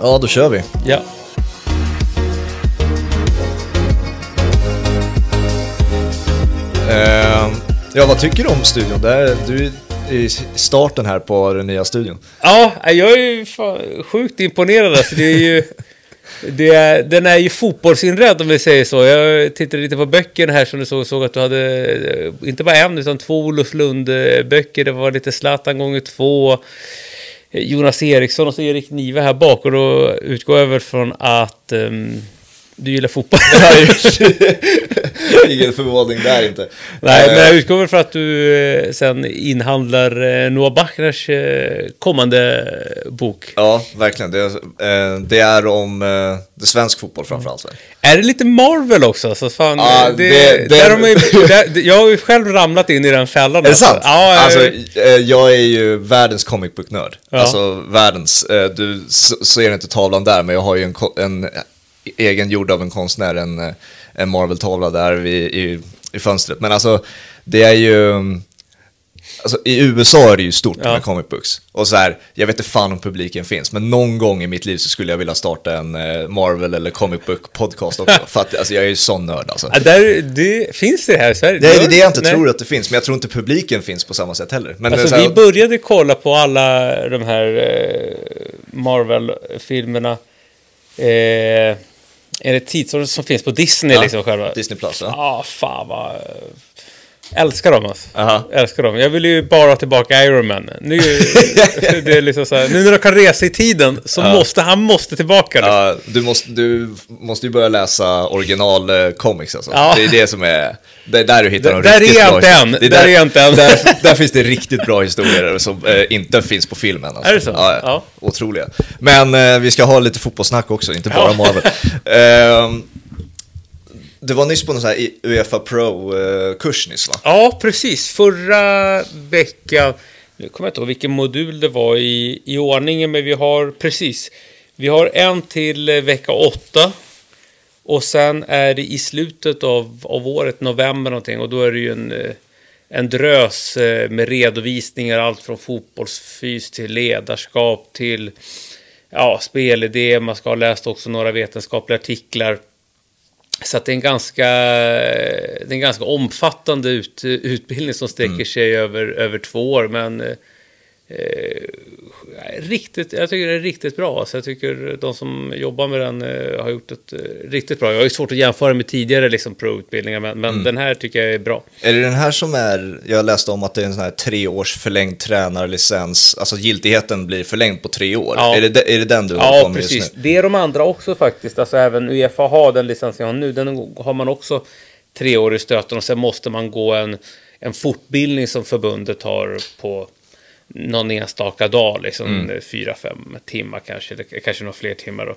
Ja, då kör vi. Ja. Eh, ja, vad tycker du om studion? Det är, du är i starten här på den nya studion. Ja, jag är ju sjukt imponerad. Alltså, det är ju, det är, den är ju fotbollsinredd om vi säger så. Jag tittade lite på böckerna här som du såg, såg att du hade eh, inte bara en utan två Olof Lund-böcker. Det var lite Zlatan gånger två. Jonas Eriksson och så Erik Nive här bak. Och då utgår jag väl från att um, du gillar fotboll. Ingen förvåning där inte. Nej, men jag utgår väl för att du eh, sen inhandlar eh, Noah Bachners eh, kommande bok. Ja, verkligen. Det, eh, det är om eh, det svensk fotboll framförallt. Mm. Är det lite Marvel också? Så fan, Ja, det, det- där har man ju, jag har ju själv ramlat in i den fällan. Är det sant? Ja, alltså, eh, jag är ju världens comic book-nörd. Ja. Alltså världens. eh, Du ser inte tavlan där, men jag har ju en, en egen gjord av en konstnär, en, en Marvel-tavla där vid, i, i fönstret. Men alltså, det är ju... Alltså, I USA är det ju stort Ja. med comic books. Och så här, jag vet inte fan om publiken finns, men någon gång i mitt liv så skulle jag vilja starta en eh, Marvel eller comic book podcast också. för att alltså, jag är ju sån nörd alltså. Ja, där, det, finns det här i Sverige? Det är det jag inte Nej. tror att det finns, men jag tror inte publiken finns på samma sätt heller. Men Alltså, så här- vi började kolla på alla de här eh, Marvel-filmerna. Eh, är det tidsåldern som finns på Disney Ja, liksom själva? Disney Plus, ja. Ja, fan vad... Älskar dem alltså. Aha. Älskar dem. Jag vill ju bara ha tillbaka Iron Man. Nu, det är liksom så här, nu när de kan resa i tiden så måste han måste tillbaka. Ja, du, måste, du måste ju börja läsa original eh, alltså. Ja. Det är det som är, det är där du hittar Där- de där riktigt är bra inte än. Det Där är jag inte än. Där, där finns det riktigt bra historier som eh, inte finns på filmen. Alltså. Är det så? Ja, ja. Otroliga. Men eh, vi ska ha lite fotbollssnack också, inte bara Ja. Marvel. Ehm, du var nyss på någon sån här Uefa Pro-kurs nyss va? Ja, precis. Förra veckan, nu kommer jag inte ihåg vilken modul det var i, i ordningen, men vi har precis. Vi har en till eh, vecka åtta. Och sen är det i slutet av, av året, november någonting, och då är det ju en, eh, en drös eh, med redovisningar, allt från fotbollsfys till ledarskap till ja, spelidé. Man ska ha läst också några vetenskapliga artiklar. Så det är en ganska, det är en ganska omfattande ut, utbildning som sträcker sig över, över två år. Men eh, riktigt, jag tycker det är riktigt bra. Så jag tycker de som jobbar med den eh, har gjort ett eh, riktigt bra. Jag har ju svårt att jämföra med tidigare liksom, pro-utbildningar, men, men den här tycker jag är bra. Är det den här som är, jag läste om att det är en sån här tre års förlängd tränarlicens, alltså giltigheten blir förlängd på tre år. Ja. Är, det, är det den du håller på Ja, med precis. just nu? Det är de andra också faktiskt. Alltså även Uefa har den licensen jag har nu. Den har man också tre år i stöten och sen måste man gå en, en fortbildning som förbundet har på någon enstaka dag, liksom Mm. fyra, fem timmar kanske, eller kanske några fler timmar då.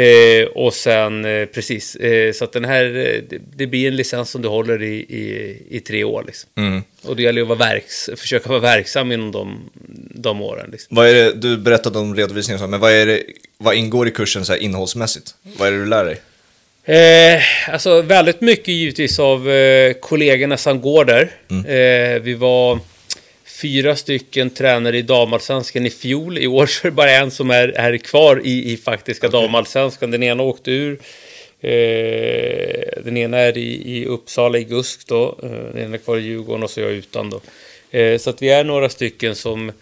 Eh, och sen, eh, precis, eh, så att den här, eh, det, det blir en licens som du håller i, i, i tre år liksom. Mm. Och det gäller att vara verks, försöka vara verksam inom de, de åren. Liksom. Vad är det, du berättade om redovisningen, så, men vad, är det, vad ingår i kursen så här innehållsmässigt? Vad är det du lär dig? Eh, alltså väldigt mycket givetvis av eh, kollegorna som går där. Eh, vi var fyra stycken tränare i damallsvenskan i fjol. I år så är det bara en som är, är kvar i, i faktiska damallsvenskan. Den ena åkte ur. Eh, den ena är i, i Uppsala i GUSK då. Eh, den ena är kvar i Djurgården och så är jag utan då. Eh, så att vi är några stycken som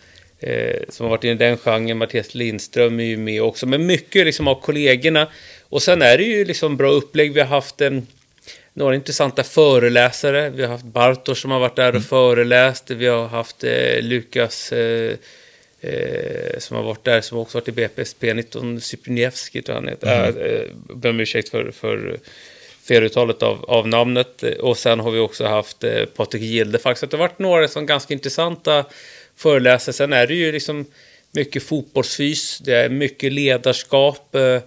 eh, som har varit i den genren. Mattias Lindström är ju med också. Men mycket liksom av kollegorna. Och sen är det ju liksom bra upplägg. Vi har haft en några intressanta föreläsare. Vi har haft Bartosz som har varit där och föreläst. Vi har haft eh, Lukas eh, eh, som har vatt där, som också varit i BPSP, P19 Cypriniewski tror jag han heter. Mm. Eh, ber om ursäkt för, för feluttalet av, av namnet. Och sen har vi också haft eh, Patrik Gilde faktiskt. Så det har varit några som ganska intressanta föreläsare. Sen är det ju liksom mycket fotbollsfys, det är mycket ledarskap. Eh,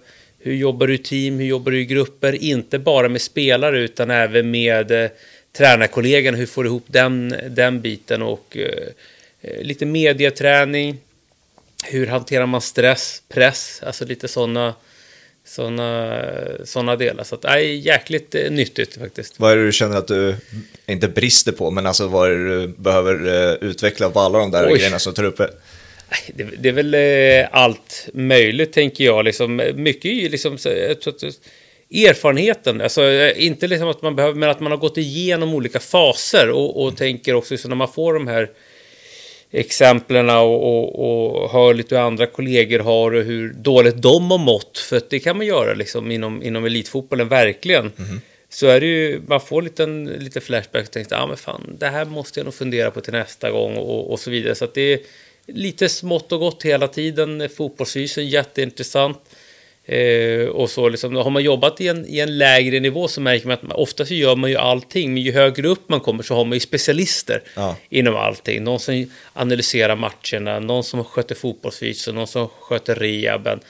hur jobbar du i team? Hur jobbar du i grupper? Inte bara med spelare utan även med eh, tränarkollegorna. Hur får du ihop den, den biten? Och eh, lite mediaträning. Hur hanterar man stress, press? Alltså lite sådana såna, såna delar. Så att, nej, jäkligt eh, nyttigt faktiskt. Vad är det du känner att du, inte brister på, men alltså vad är det du behöver eh, utveckla av alla de där Oj. grejerna som tar upp? Det, det är väl eh, allt möjligt, tänker jag. Liksom, mycket är ju liksom... Erfarenheten, alltså eh, inte liksom att man behöver, men att man har gått igenom olika faser och, och tänker också så när man får de här exemplen och, och, och hör lite hur andra kollegor har och hur dåligt de har mått, för att det kan man göra liksom inom, inom elitfotbollen, verkligen. Så är det ju, man får lite, lite flashback och tänker, ah, men fan, det här måste jag nog fundera på till nästa gång och, och så vidare. Så att det lite smått och gott hela tiden. Fotbollsfysen, jätteintressant. Eh, och så liksom, har man jobbat i en, i en lägre nivå så märker man att man, ofta så gör man ju allting, men ju högre upp man kommer så har man ju specialister Ja. inom allting. Någon som analyserar matcherna, någon som sköter fotbollsfysen, någon som sköter rehaben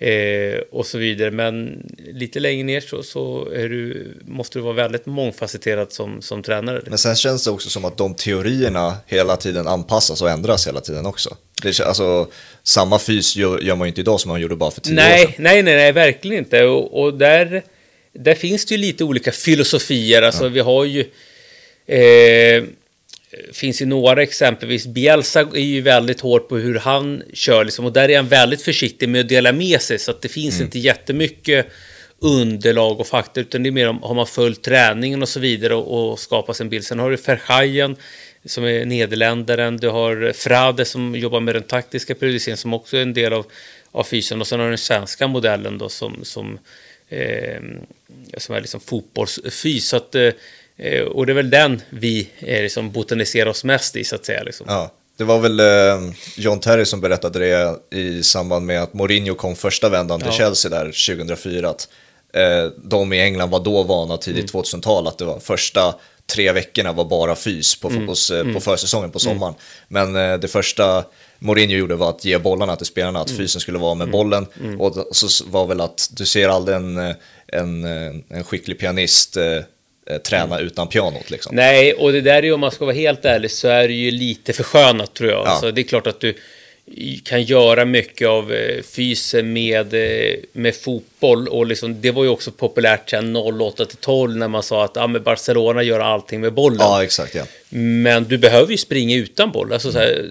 eh, och så vidare. Men lite längre ner så, så du, måste du vara väldigt mångfacetterad som, som tränare. Men sen känns det också som att de teorierna hela tiden anpassas och ändras hela tiden också. Det, alltså, samma fys gör, gör man ju inte idag som man gjorde bara för tio år Nej, sedan. nej, nej, nej, verkligen inte. Och, och där, där finns det ju lite olika filosofier. Alltså, vi har ju... Eh, finns ju några exempelvis. Bielsa är ju väldigt hård på hur han kör, liksom, och där är han väldigt försiktig med att dela med sig, så att det finns inte jättemycket underlag och fakta, utan det är mer om har man följt träningen och så vidare och, och skapat en bild. Sen har du Verheyen som är nederländaren, du har Frade som jobbar med den taktiska periodiseringen som också är en del av, av fysen och sen har du den svenska modellen då som, som, eh, som är liksom fotbollsfys. Så att, eh, eh, och det är väl den vi eh, liksom botaniserar oss mest i så att säga. Liksom. Ja, det var väl eh, John Terry som berättade det i samband med att Mourinho kom första vändan till Ja. Chelsea där 2004. Att, eh, de i England var då vana tidigt Mm. 2000-tal att det var första tre veckorna var bara fys på, Mm. hos, eh, på försäsongen på sommaren. Men eh, det första Mourinho gjorde var att ge bollarna till spelarna, Mm. att fysen skulle vara med bollen. Och så var väl att du ser aldrig en, eh, en, eh, en skicklig pianist träna Mm. utan pianot liksom. Nej, och det där är ju om man ska vara helt ärlig så är det ju lite förskönat tror jag. Ja. Alltså, det är klart att du kan göra mycket av eh, fysen med, eh, med fotboll och liksom, det var ju också populärt sen 08 till 12 när man sa att ah, men Barcelona gör allting med bollen. Ja, exakt ja. Men du behöver ju springa utan boll. Alltså, så här,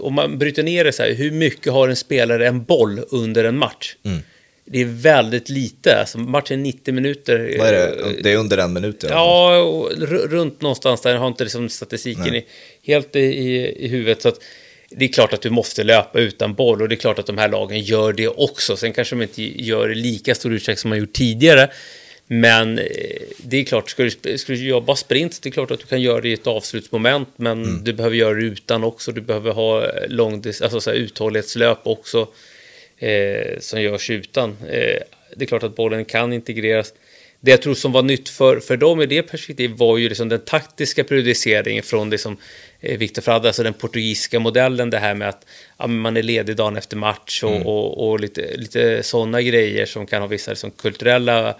om man bryter ner det så här, hur mycket har en spelare en boll under en match? Mm. Det är väldigt lite. Alltså, matchen är 90 minuter. Vad är det? Det är under en minut. Ja, runt någonstans där. Jag har inte liksom statistiken i, helt i, i, i huvudet. Så att det är klart att du måste löpa utan boll och det är klart att de här lagen gör det också. Sen kanske de inte gör det lika stor utsträckning som har gjort tidigare. Men eh, det är klart, ska du, ska du jobba sprint, det är klart att du kan göra det i ett avslutsmoment, men du behöver göra det utan också. Du behöver ha eh, lång, alltså så här, uthållighetslöp också, eh, som görs utan. Eh, det är klart att bollen kan integreras. Det jag tror som var nytt för, för dem i det perspektivet var ju liksom den taktiska periodiseringen från liksom, eh, Victor Frade, alltså den portugisiska modellen, det här med att ja, man är ledig dagen efter match och, och, och lite, lite sådana grejer som kan ha vissa liksom, kulturella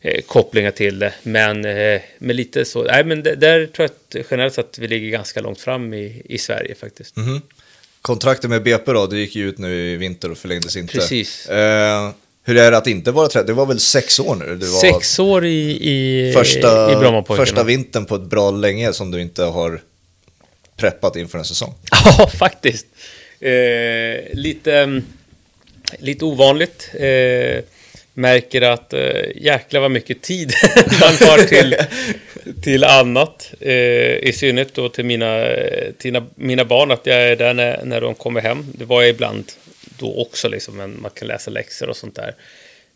eh, kopplingar till det. Men eh, med lite så, nej men där tror jag att generellt sett vi ligger ganska långt fram i, i Sverige faktiskt. Kontraktet med BP då, det gick ju ut nu i vinter och förlängdes inte. Precis. Eh, hur är det att inte vara tränare? Det var väl sex år nu? Det var Sex år i, i, första, i Brommapojkarna. första vintern på ett bra länge som du inte har preppat inför en säsong. Ja, faktiskt. Eh, lite, lite ovanligt. Eh, märker att eh, jäklar vad mycket tid man har till, till annat. Eh, I synnerhet då till mina, till mina barn, att jag är där när, när de kommer hem. Det var jag ibland då också, liksom, men man kan läsa läxor och sånt där.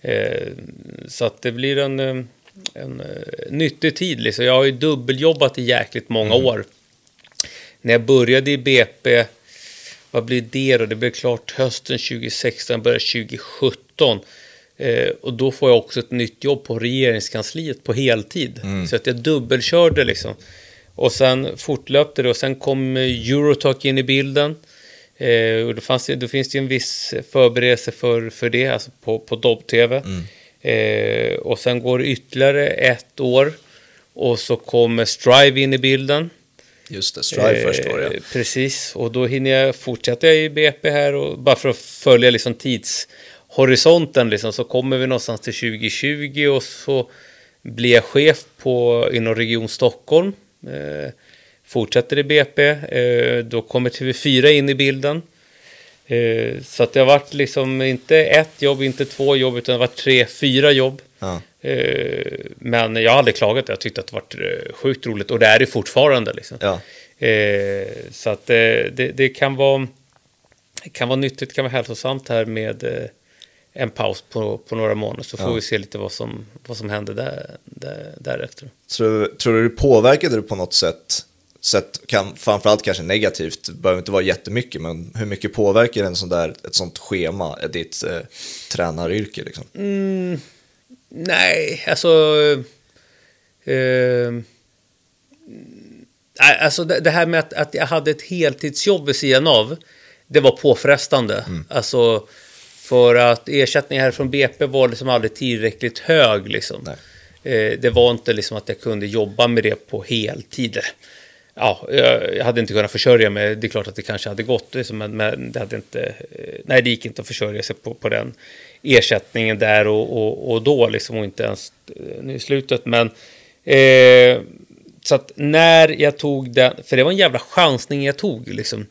Eh, så att det blir en, eh, en eh, nyttig tid. Liksom. Jag har ju dubbeljobbat i jäkligt många år när jag började i BP, vad blir det då? Det blev klart hösten 2016, jag började 2017. Eh, och då får jag också ett nytt jobb på regeringskansliet på heltid. Så att jag dubbelkörde liksom. Och sen fortlöpte det och sen kom eh, Eurotalk in i bilden. Eh, och då, fanns det, då finns det ju en viss förberedelse för, för det, alltså på, på Dobb-TV. Eh, och sen går det ytterligare ett år. Och så kommer Strive in i bilden. Just det, Strive först var det. Eh, Precis, och då hinner jag fortsätta i BP här och bara för att följa liksom tidshorisonten liksom, så kommer vi någonstans till 2020 och så blir jag chef på, inom Region Stockholm. Eh, fortsätter i BP, eh, då kommer TV4 in i bilden. Eh, så att det har varit liksom inte ett jobb, inte två jobb, utan det har varit tre, fyra jobb. Ja. Eh, men jag har aldrig klagat, jag tyckte att det varit eh, sjukt roligt och det är det fortfarande. Liksom. Ja. Eh, så att det, det kan vara kan vara nyttigt, kan vara hälsosamt här med en paus på, på några månader så får Ja. vi se lite vad som, vad som händer där, där, därefter. Tror, tror du påverkade det på något sätt? sätt kan, framförallt kanske negativt, det behöver inte vara jättemycket, men hur mycket påverkar en sån där, ett sånt schema ditt eh, tränaryrke? Liksom? Mm, nej, alltså... Eh, alltså det, det här med att, att jag hade ett heltidsjobb vid sidan av, det var påfrestande. Alltså, för att ersättningen här från BP var liksom aldrig tillräckligt hög. Liksom. Eh, det var inte liksom att jag kunde jobba med det på heltid. Ja, jag, jag hade inte kunnat försörja mig. Det är klart att det kanske hade gått, liksom, men, men det hade inte... eh, Nej, det gick inte att försörja sig på, på den ersättningen där och, och, och då, liksom, och inte ens eh, nu i slutet. Men eh, så att när jag tog den, för det var en jävla chansning jag tog, liksom.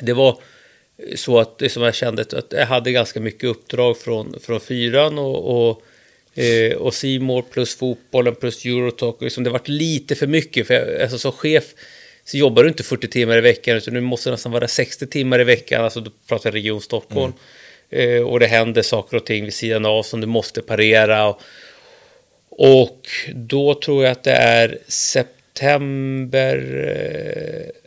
Det var så att som jag kände att jag hade ganska mycket uppdrag från, från fyran och, och Eh, och Simor plus fotbollen plus Eurotalk. Liksom det varit lite för mycket. För jag, alltså, som chef så jobbar du inte 40 timmar i veckan utan du måste nästan vara 60 timmar i veckan. Alltså då pratar jag Region Stockholm. Eh, och det händer saker och ting vid sidan av som du måste parera. Och, och då tror jag att det är september eh,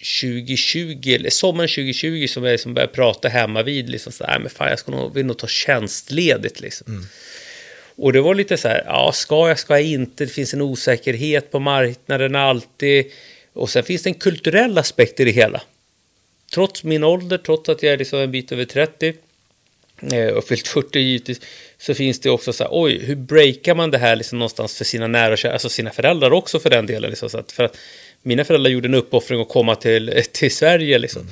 2020, eller sommaren 2020 som jag liksom började prata hemma vid liksom så här, men fan jag ska nog, vill nog ta tjänstledigt liksom. Och det var lite så här, ja ska jag, ska jag inte, det finns en osäkerhet på marknaden alltid. Och sen finns det en kulturell aspekt i det hela. Trots min ålder, trots att jag är liksom en bit över 30 eh, och fyllt 40 givetvis, så finns det också så här, oj, hur breakar man det här liksom någonstans för sina nära och kära, alltså sina föräldrar också för den delen. Liksom, så att, för att mina föräldrar gjorde en uppoffring att komma till, till Sverige liksom.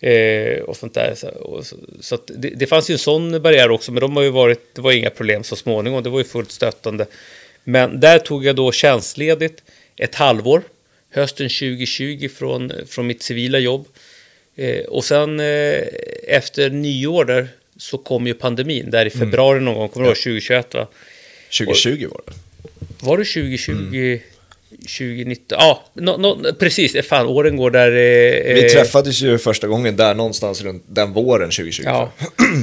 Eh, och sånt där. Så, och, så, det, det fanns ju en sån barriär också, men de har ju varit, det var inga problem så småningom, det var ju fullt stöttande. Men där tog jag då tjänstledigt ett halvår, hösten 2020 från, från mitt civila jobb. Eh, och sen eh, efter nyår där så kom ju pandemin, där i februari någon gång, kommer du ihåg 2021 va? 2020 var det. Var det 2020? 2019? Ja, no, no, precis. Fan, åren går där... Eh, Vi eh, träffades ju första gången där någonstans runt den våren 2020. Ja.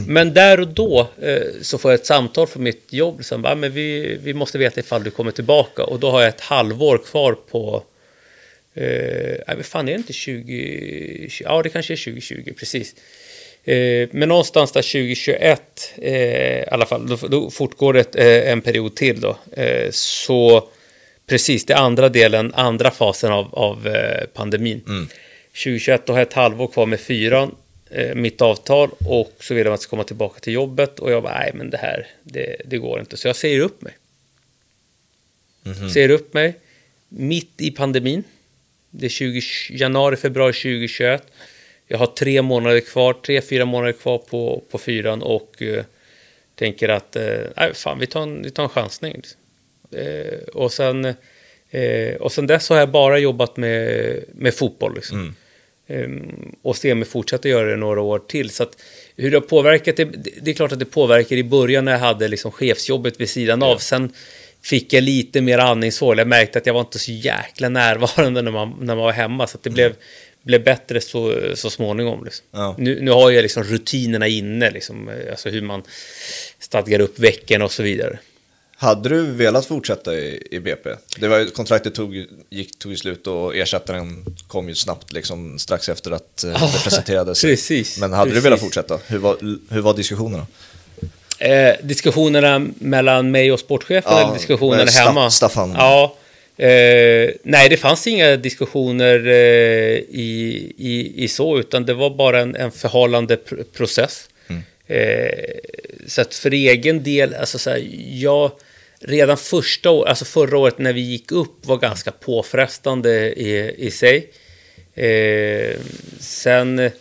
Men där och då eh, så får jag ett samtal från mitt jobb som bara, men vi, vi måste veta ifall du kommer tillbaka. Och då har jag ett halvår kvar på... Eh, nej, vad fan är det inte 20... Ja, det kanske är 2020, precis. Eh, men någonstans där 2021, eh, i alla fall, då, då fortgår det en period till då. Så precis, det är andra delen, andra fasen av, av eh, pandemin. 2021, då har jag ett halvår kvar med fyran, eh, mitt avtal, och så vill de att jag ska komma tillbaka till jobbet. Och jag bara, nej men det här, det, det går inte. Så jag säger upp mig. Säger upp mig mitt i pandemin. Det är 20, januari, februari 2021. Jag har tre månader kvar, tre, fyra månader kvar på, på fyran och eh, tänker att eh, nej, fan, vi tar en, vi tar en chansning. Eh, och, sen, eh, och sen dess har jag bara jobbat med, med fotboll. Liksom. Ehm, och ser mig fortsätta göra det några år till. Så att, hur det har påverkat, det, det är klart att det påverkar i början när jag hade liksom chefsjobbet vid sidan av. Sen fick jag lite mer andningshål. Jag märkte att jag var inte så jäkla närvarande när man, när man var hemma. Så att det blev, blev bättre så, så småningom. Liksom. Ja. Nu, nu har jag liksom rutinerna inne, liksom, eh, alltså hur man stadgar upp veckan och så vidare. Hade du velat fortsätta i, i BP? Det var, kontraktet tog, gick, tog slut och ersättaren kom ju snabbt liksom, strax efter att eh, det presenterades. precis, Men hade precis. du velat fortsätta? Hur var, hur var diskussionerna? Eh, diskussionerna mellan mig och sportchefen Ja, eller diskussionerna Sta- hemma? Staffan. Ja. Eh, nej, det fanns inga diskussioner eh, i, i, i så, utan det var bara en, en förhållande pr- process. Mm. Eh, så att för egen del, alltså så här, jag redan första året, alltså förra året när vi gick upp var ganska påfrestande i, i sig. Eh, sen eh,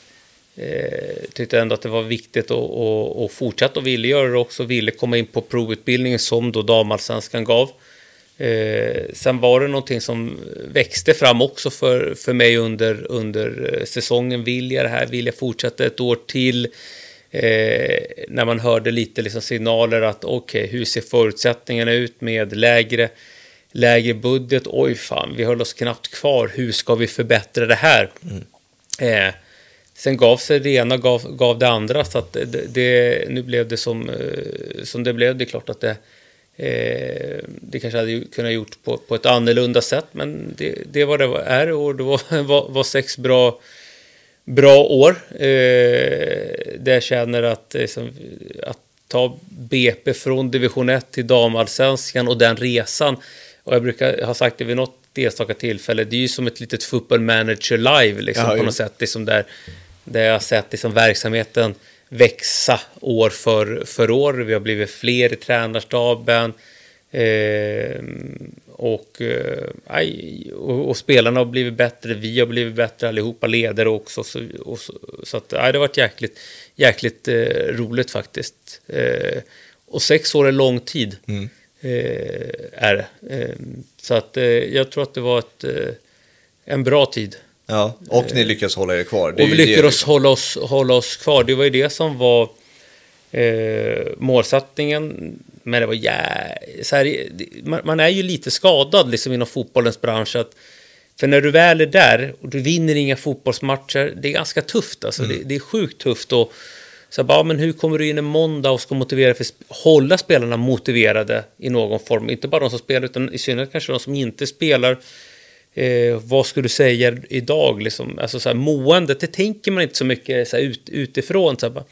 tyckte jag ändå att det var viktigt att, att, och fortsätta och ville göra det också. Ville komma in på provutbildningen som då damallsvenskan gav. Eh, sen var det någonting som växte fram också för, för mig under, under eh, säsongen. Vill jag det här? Vill jag fortsätta ett år till? Eh, när man hörde lite liksom signaler att okej, okay, hur ser förutsättningarna ut med lägre, lägre budget? Oj, fan, vi höll oss knappt kvar. Hur ska vi förbättra det här? Mm. Eh, sen gav sig det ena gav, gav det andra, så att det, det, nu blev det som, eh, som det blev. Det är klart att det, eh, det kanske hade kunnat gjort på, på ett annorlunda sätt, men det, det var det är och det var, var, var sex bra bra år. Eh, där jag känner att, liksom, att ta BP från division 1 till damallsvenskan och den resan. Och jag brukar ha sagt det vid något enstaka tillfälle, det är ju som ett litet football manager live liksom, ja, på något sätt. Liksom där, där jag har sett liksom, verksamheten växa år för, för år. Vi har blivit fler i tränarstaben. Eh, och, eh, och, och, spelarna har blivit bättre, vi har blivit bättre allihopa, ledare också. Så, och, så, så att, nej, det har varit jäkligt, jäkligt eh, roligt faktiskt. Eh, och sex år är lång tid. Mm. Eh, är det. Eh, så att eh, jag tror att det var ett, en bra tid. Ja, och ni lyckas hålla er kvar. och vi lyckades liksom. hålla, oss, hålla oss kvar. Det var ju det som var målsättningen men det var så här, man, man, är ju lite skadad liksom inom fotbollens bransch. Att, för när du väl är där och du vinner inga fotbollsmatcher, det är ganska tufft. Alltså. Mm. Det, det, är sjukt tufft. Och, så bara, men hur kommer du in en måndag och ska motivera för hålla spelarna motiverade i någon form? Inte bara de som spelar, utan i synnerhet kanske de som inte spelar. Eh, vad skulle du säga idag? Liksom? Alltså, så här, måendet, det tänker man inte så mycket så här, ut, utifrån. Så här, bara,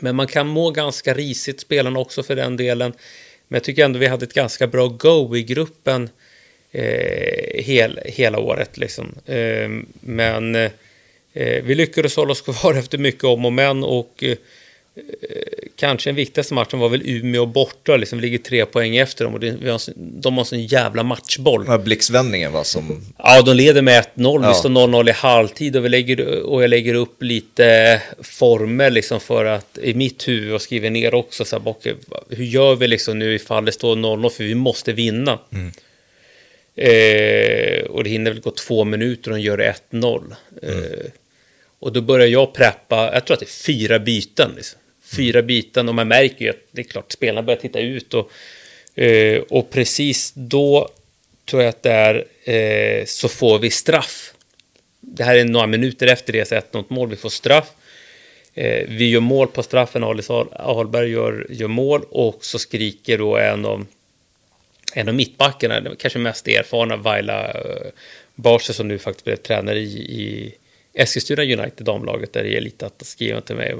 men man kan må ganska risigt, spelarna också för den delen. Men jag tycker ändå vi hade ett ganska bra go i gruppen eh, hel, hela året. Liksom. Eh, men eh, vi lyckades hålla oss kvar efter mycket om och men och eh, kanske den viktigaste matchen var väl Umeå borta, liksom, vi ligger tre poäng efter dem och det, har, de har sån jävla matchboll. Ja, blixtvändningen var som... Ja, de leder med 1-0, ja. vi står 0-0 i halvtid och, vi lägger, och jag lägger upp lite former liksom för att, i mitt huvud och skriver ner också, så här, okay, hur gör vi liksom nu ifall det står 0-0, för vi måste vinna. Mm. Eh, och det hinner väl gå två minuter och de gör 1-0. Mm. Eh, och då börjar jag preppa, jag tror att det är fyra byten. Liksom fyra byten och man märker ju att det är klart spelarna börjar titta ut och, eh, och precis då tror jag att det är eh, så får vi straff. Det här är några minuter efter det 1-0 mål, vi får straff. Eh, vi gör mål på straffen, Alice Ahlberg gör, gör mål och så skriker då en av, en av mittbackarna, kanske mest erfarna, Vaila eh, Barse som nu faktiskt blev tränare i, i Eskilstuna United damlaget där det är lite att skriva till mig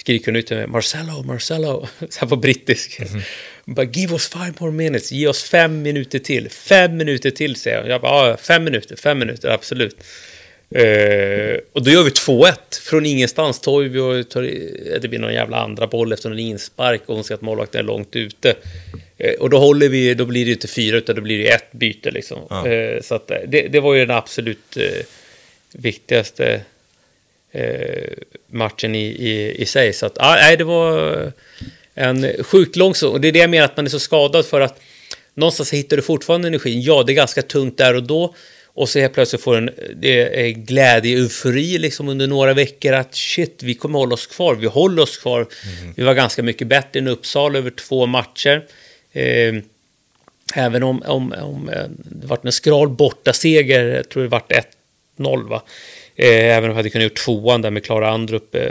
skriker hon ut till mig, Marcello, Marcello, så här på brittisk. Mm. Bara, give us five more minutes, ge oss fem minuter till, fem minuter till, säger jag. Jag bara, ja, fem minuter, fem minuter, absolut. Uh, och då gör vi 2-1 från ingenstans. Tar, det blir någon jävla andra boll efter någon inspark och hon ser att målvakten är långt ute. Uh, och då håller vi, då blir det inte fyra utan då blir det ett byte liksom. Ja. Uh, så att det, det, var ju den absolut viktigaste matchen i, i, i sig. Så att, ah, nej, det var en sjukt lång så. Och det är det jag menar att man är så skadad för att någonstans hittar du fortfarande energin. Ja, det är ganska tungt där och då. Och så helt plötsligt får en det är glädje, eufori liksom under några veckor att shit, vi kommer hålla oss kvar. Vi håller oss kvar. Mm. Vi var ganska mycket bättre än Uppsala över två matcher. Eh, även om, om, om eh, det var en skral borta seger, jag tror det vart 1-0 va. Eh, även om vi hade kunnat gjort tvåan där med Klara Andrup eh,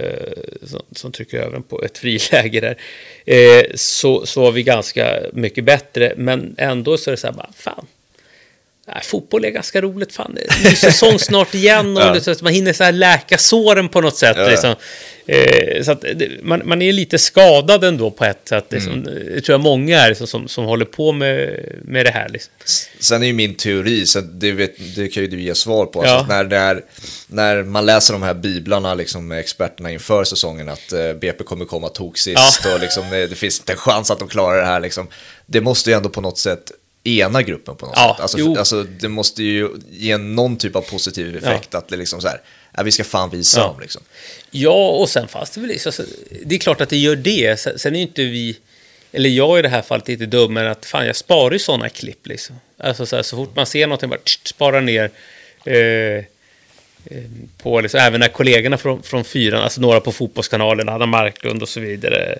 som, som, trycker över på ett friläge där. Eh, så, så var vi ganska mycket bättre. Men ändå så är det så här, bara, fan. Nej, fotboll är ganska roligt, fan. Ny säsong snart igen och ja. man hinner så här läka såren på något sätt. Ja. Liksom. Eh, så att man, man är lite skadad ändå på ett sätt. Liksom. Mm. Det tror jag många är liksom, som, som håller på med, med det här. Liksom. Sen är ju min teori, så det, vet, det kan ju du ge svar på. Alltså, när, när, när man läser de här biblarna liksom, med experterna inför säsongen att eh, BP kommer komma tok sist och liksom, det, det finns inte en chans att de klarar det här. Liksom. Det måste ju ändå på något sätt ena gruppen på något ja, sätt. Alltså, alltså, det måste ju ge någon typ av positiv effekt ja. att det liksom så här, ja, vi ska fan visa ja. dem liksom. Ja, och sen fast det väl alltså, det är klart att det gör det. Sen är ju inte vi eller jag i det här fallet lite dum, men att fan jag sparar ju sådana klipp liksom. Alltså så, här, så fort man ser någonting bara tsch, spara ner. Eh, eh, på liksom, även när kollegorna från, från fyran, alltså några på Fotbollskanalen, Anna Marklund och så vidare,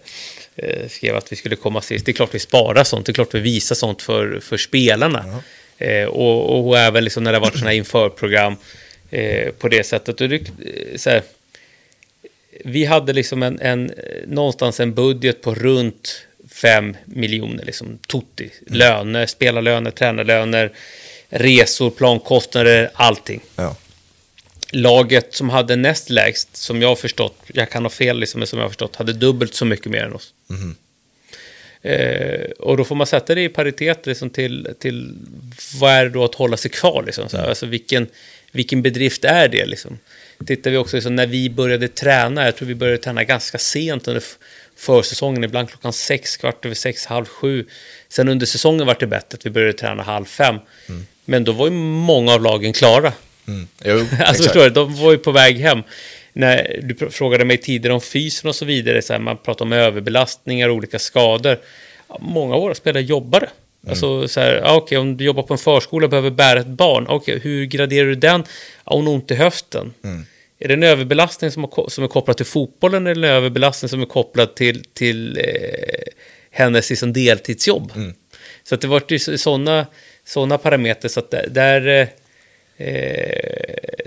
eh, skrev att vi skulle komma sist. Det är klart vi sparar sånt, det är klart vi visar sånt för, för spelarna. Eh, och, och även liksom när det har varit sådana här införprogram eh, på det sättet. Och det, eh, så här, vi hade liksom en, en, någonstans en budget på runt 5 miljoner, liksom tutti. Löner, spelarlöner, tränarlöner, resor, plankostnader, allting. Ja. Laget som hade näst lägst, som jag har förstått, jag kan ha fel, liksom, men som jag har förstått, hade dubbelt så mycket mer än oss. Eh, och då får man sätta det i paritet liksom, till, till vad är det då att hålla sig kvar? Liksom, så här. Alltså, vilken, vilken bedrift är det? Liksom? Tittar vi också liksom, när vi började träna, jag tror vi började träna ganska sent under försäsongen, ibland klockan sex, kvart över sex, halv sju. Sen under säsongen var det bättre att vi började träna halv fem. Men då var ju många av lagen klara. Mm. Jo, Alltså förstår du, de var ju på väg hem. När du frågade mig tidigare om fysen och så vidare, så här, man pratar om överbelastningar och olika skador. Många av våra spelare jobbade. Alltså så här, ja, okej, om du jobbar på en förskola och behöver bära ett barn, okej, hur graderar du den? Ja, hon har ont i höften. Är det en överbelastning som, har, som är kopplad till fotbollen eller en överbelastning som är kopplad till, till eh, hennes liksom, deltidsjobb? Så att det var ju sådana såna parametrar, så att där, eh,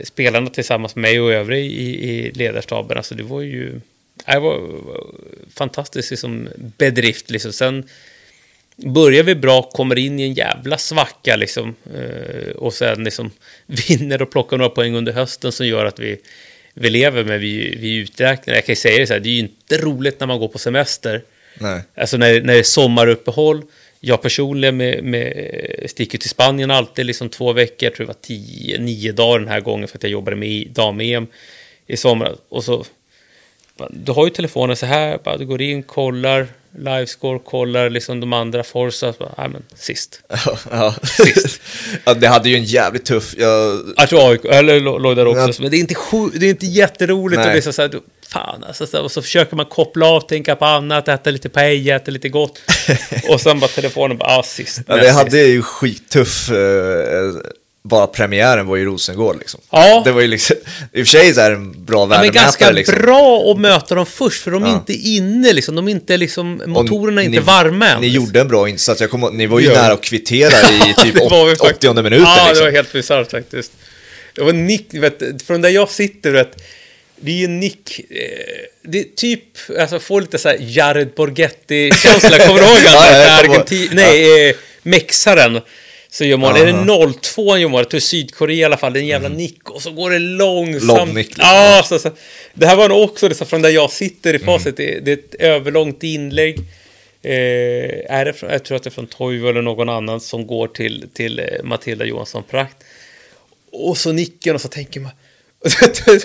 spelarna tillsammans med mig och övriga i, i ledarstaben, alltså det var ju det var, var fantastiskt liksom, bedrift. Liksom. Sen börjar vi bra, kommer in i en jävla svacka liksom, eh, och sen liksom, vinner och plockar några poäng under hösten som gör att vi, vi lever med vi, vi är uträknade. Jag kan ju säga det så här, det är ju inte roligt när man går på semester. Nej. Alltså när, när det är sommaruppehåll. Jag personligen med, med, sticker till Spanien alltid liksom två veckor. Jag tror det var tio, nio dagar den här gången för att jag jobbade med i- dam-EM i somras. Och så, du har ju telefonen så här, bara, du går in, kollar, livescore, kollar liksom de andra Forza. Bara, ja, men sist. Ja, ja. Sist. ja, det hade ju en jävligt tuff... Jag, Jag tror AIK, eller låg där också. Men det är inte, det är inte jätteroligt. Nej. Och, det är så, så här, du, fan, alltså, så, och så försöker man koppla av, tänka på annat, äta lite paella, äta lite gott. och sen bara telefonen, bara, ah, sist. ja, det sist. hade ju skittuff... Eh, bara premiären var ju Rosengård liksom. Ja. Det var ju liksom... I och för sig så är det en bra Ja, men värdemätare ganska liksom. bra att möta dem först, för de är Ja. inte inne, liksom. De är inte liksom, motorerna är inte ni- varma än. Ni gjorde en bra insats. Jag kommer, ni var ju Ja. nära att kvittera i typ Det var vi åt- faktiskt. 80 minuten Ja, liksom. det var helt bisarrt faktiskt. Det var nick, vet, från där jag sitter, vet, det är ju nick, eh, det är typ, alltså får lite så här Jared Borghetti-känsla, kommer du ihåg han? Ja, ja, jag. Argentin, nej, eh, mexaren. Så gör mål. Är det Aha. 0-2 han gör mål? Tror Sydkorea i alla fall. Det är en jävla nick och så går det långsamt. Lång nick, liksom. Ja, så, så. Det här var nog också liksom, från där jag sitter i facit. Det, det är ett överlångt inlägg. Eh, är det från, jag tror att det är från Toivo eller någon annan som går till, till eh, Matilda Johansson Prakt. Och så nicken och så tänker man...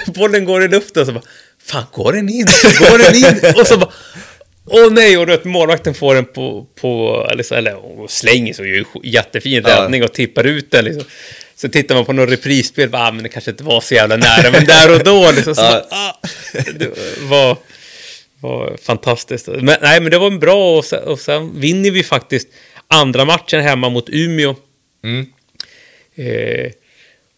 Bollen går i luften och så bara... Fan, går den in? Går den in? Och så bara... Åh nej, och målvakten får den på... på eller, så, eller slänger så ju jättefin Ja. räddning och tippar ut den liksom. Så tittar man på någon reprisspel, bara, ah, men det kanske inte var så jävla nära, men där och då liksom, så Ja. ah, det var, var fantastiskt. Men, nej, men det var en bra och sen, och sen vinner vi faktiskt andra matchen hemma mot Umeå. Mm. Eh,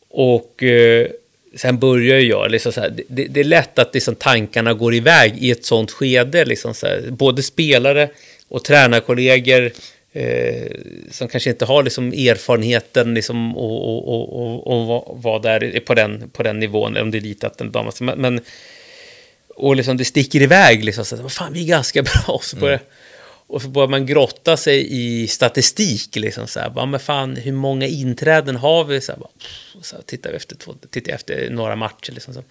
och eh, sen börjar ju jag, liksom så här, det, det är lätt att liksom tankarna går iväg i ett sånt skede. Liksom så här, både spelare och tränarkollegor eh, som kanske inte har liksom erfarenheten liksom, och, och, och, och, och vara där på den, på den nivån, om det är dit att den damas. Men, men och liksom det sticker iväg liksom. Så, här, vad fan, vi är ganska bra. Och så börjar, mm och så börjar man grotta sig i statistik. Liksom, så här, bara, men fan, hur många inträden har vi? Så här, bara, så här, tittar vi efter, två, tittar efter några matcher. Liksom, så.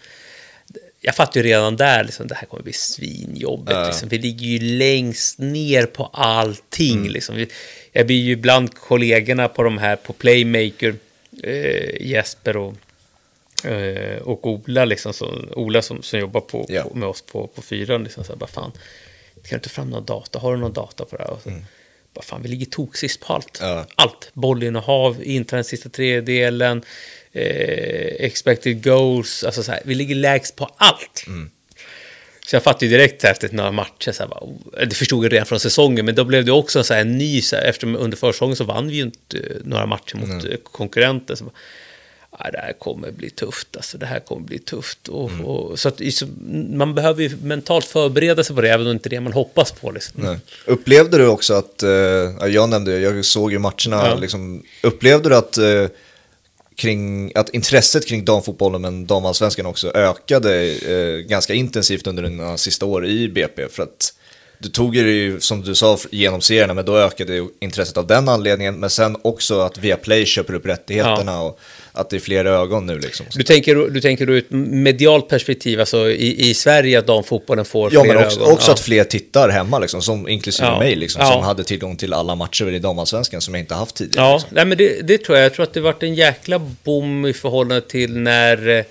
Jag fattar ju redan där, liksom, det här kommer bli svinjobbigt. Ja. Liksom. Vi ligger ju längst ner på allting. Liksom. Vi, jag blir ju bland kollegorna på de här, på Playmaker, eh, Jesper och Eh, och Ola, liksom, så, Ola som, som jobbar på, Ja. på, med oss på, på fyran, liksom, så här, bara fan, kan du ta fram någon data? Har du någon data på det här? Och så, bara, fan, vi ligger toksist på allt. Ja. Allt. Bollinnehav, inträd sista tredjedelen, eh, expected goals, alltså så här, vi ligger lägst på allt. Så jag fattade ju direkt efter några matcher, så här, bara, oh, det förstod jag redan från säsongen, men då blev det också så här, en ny, så här, eftersom under försäsongen så vann vi ju inte eh, några matcher mot mm. konkurrenter. Så bara, ah, det här kommer bli tufft, alltså det här kommer bli tufft. Och, mm. och så att, man behöver ju mentalt förbereda sig på det, även om det inte är det man hoppas på. Liksom. Upplevde du också att, eh, jag nämnde, jag såg ju matcherna, ja. liksom, upplevde du att eh, kring, att intresset kring damfotbollen, men damallsvenskan också, ökade eh, ganska intensivt under dina sista år i BP. För att du tog ju, som du sa, genom serierna, men då ökade intresset av den anledningen. Men sen också att Viaplay köper upp rättigheterna ja. och att det är fler ögon nu liksom. Du tänker, du tänker ur ett medialt perspektiv, alltså i, i Sverige att damfotbollen får ja, fler men också, ögon? också ja. att fler tittar hemma, liksom, som, inklusive ja. mig, liksom, som hade tillgång till alla matcher i damallsvenskan som jag inte haft tidigare. Ja, liksom. Nej, men det, det, tror jag. Jag tror att det varit en jäkla boom i förhållande till när eh,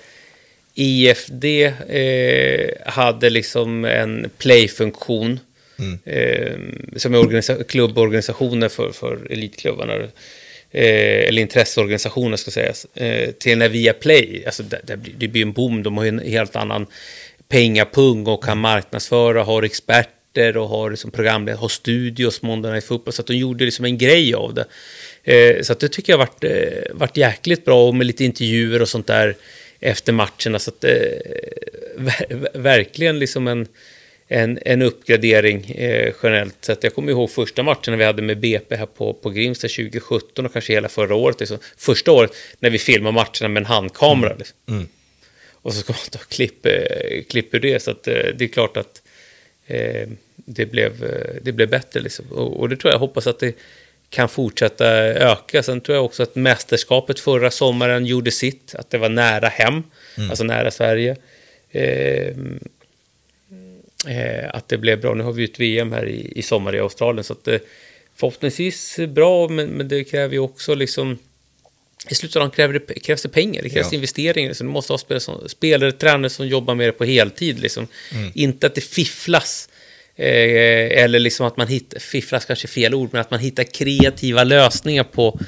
IFD eh, hade liksom en playfunktion. Mm. Eh, som är klubborganisationer för, för elitklubbarna eh, eller intresseorganisationer ska sägas, eh, till när Viaplay, alltså det, det, blir, det blir en boom, de har ju en helt annan pengapung och kan marknadsföra, har experter och har liksom programledare, har studios måndagarna i fotboll, så att de gjorde liksom en grej av det. Eh, så att det tycker jag varit, eh, varit jäkligt bra och med lite intervjuer och sånt där efter matcherna, så att eh, verkligen liksom en en, en uppgradering eh, generellt sett. Jag kommer ihåg första matchen vi hade med BP här på, på Grimsta 2017 och kanske hela förra året. Liksom. Första året när vi filmade matcherna med en handkamera. Liksom. Mm. Och så ska man ta klipp, eh, klipp ur det. Så att, eh, det är klart att eh, det, blev, eh, det blev bättre. Liksom. Och, och, det tror jag, hoppas att det kan fortsätta öka. Sen tror jag också att mästerskapet förra sommaren gjorde sitt. Att det var nära hem, mm. alltså nära Sverige. Eh, att det blev bra. Nu har vi ett VM här i, i sommar i Australien, så att eh, förhoppningsvis bra, men, men det kräver ju också liksom i slutändan kräver det, krävs det pengar, det krävs ja. investeringar. Så du måste ha spelare, som, spelare, tränare som jobbar med det på heltid. Liksom. Mm. Inte att det fifflas. Eh, eller liksom att man hittar, fifflas kanske fel ord, men att man hittar kreativa lösningar på,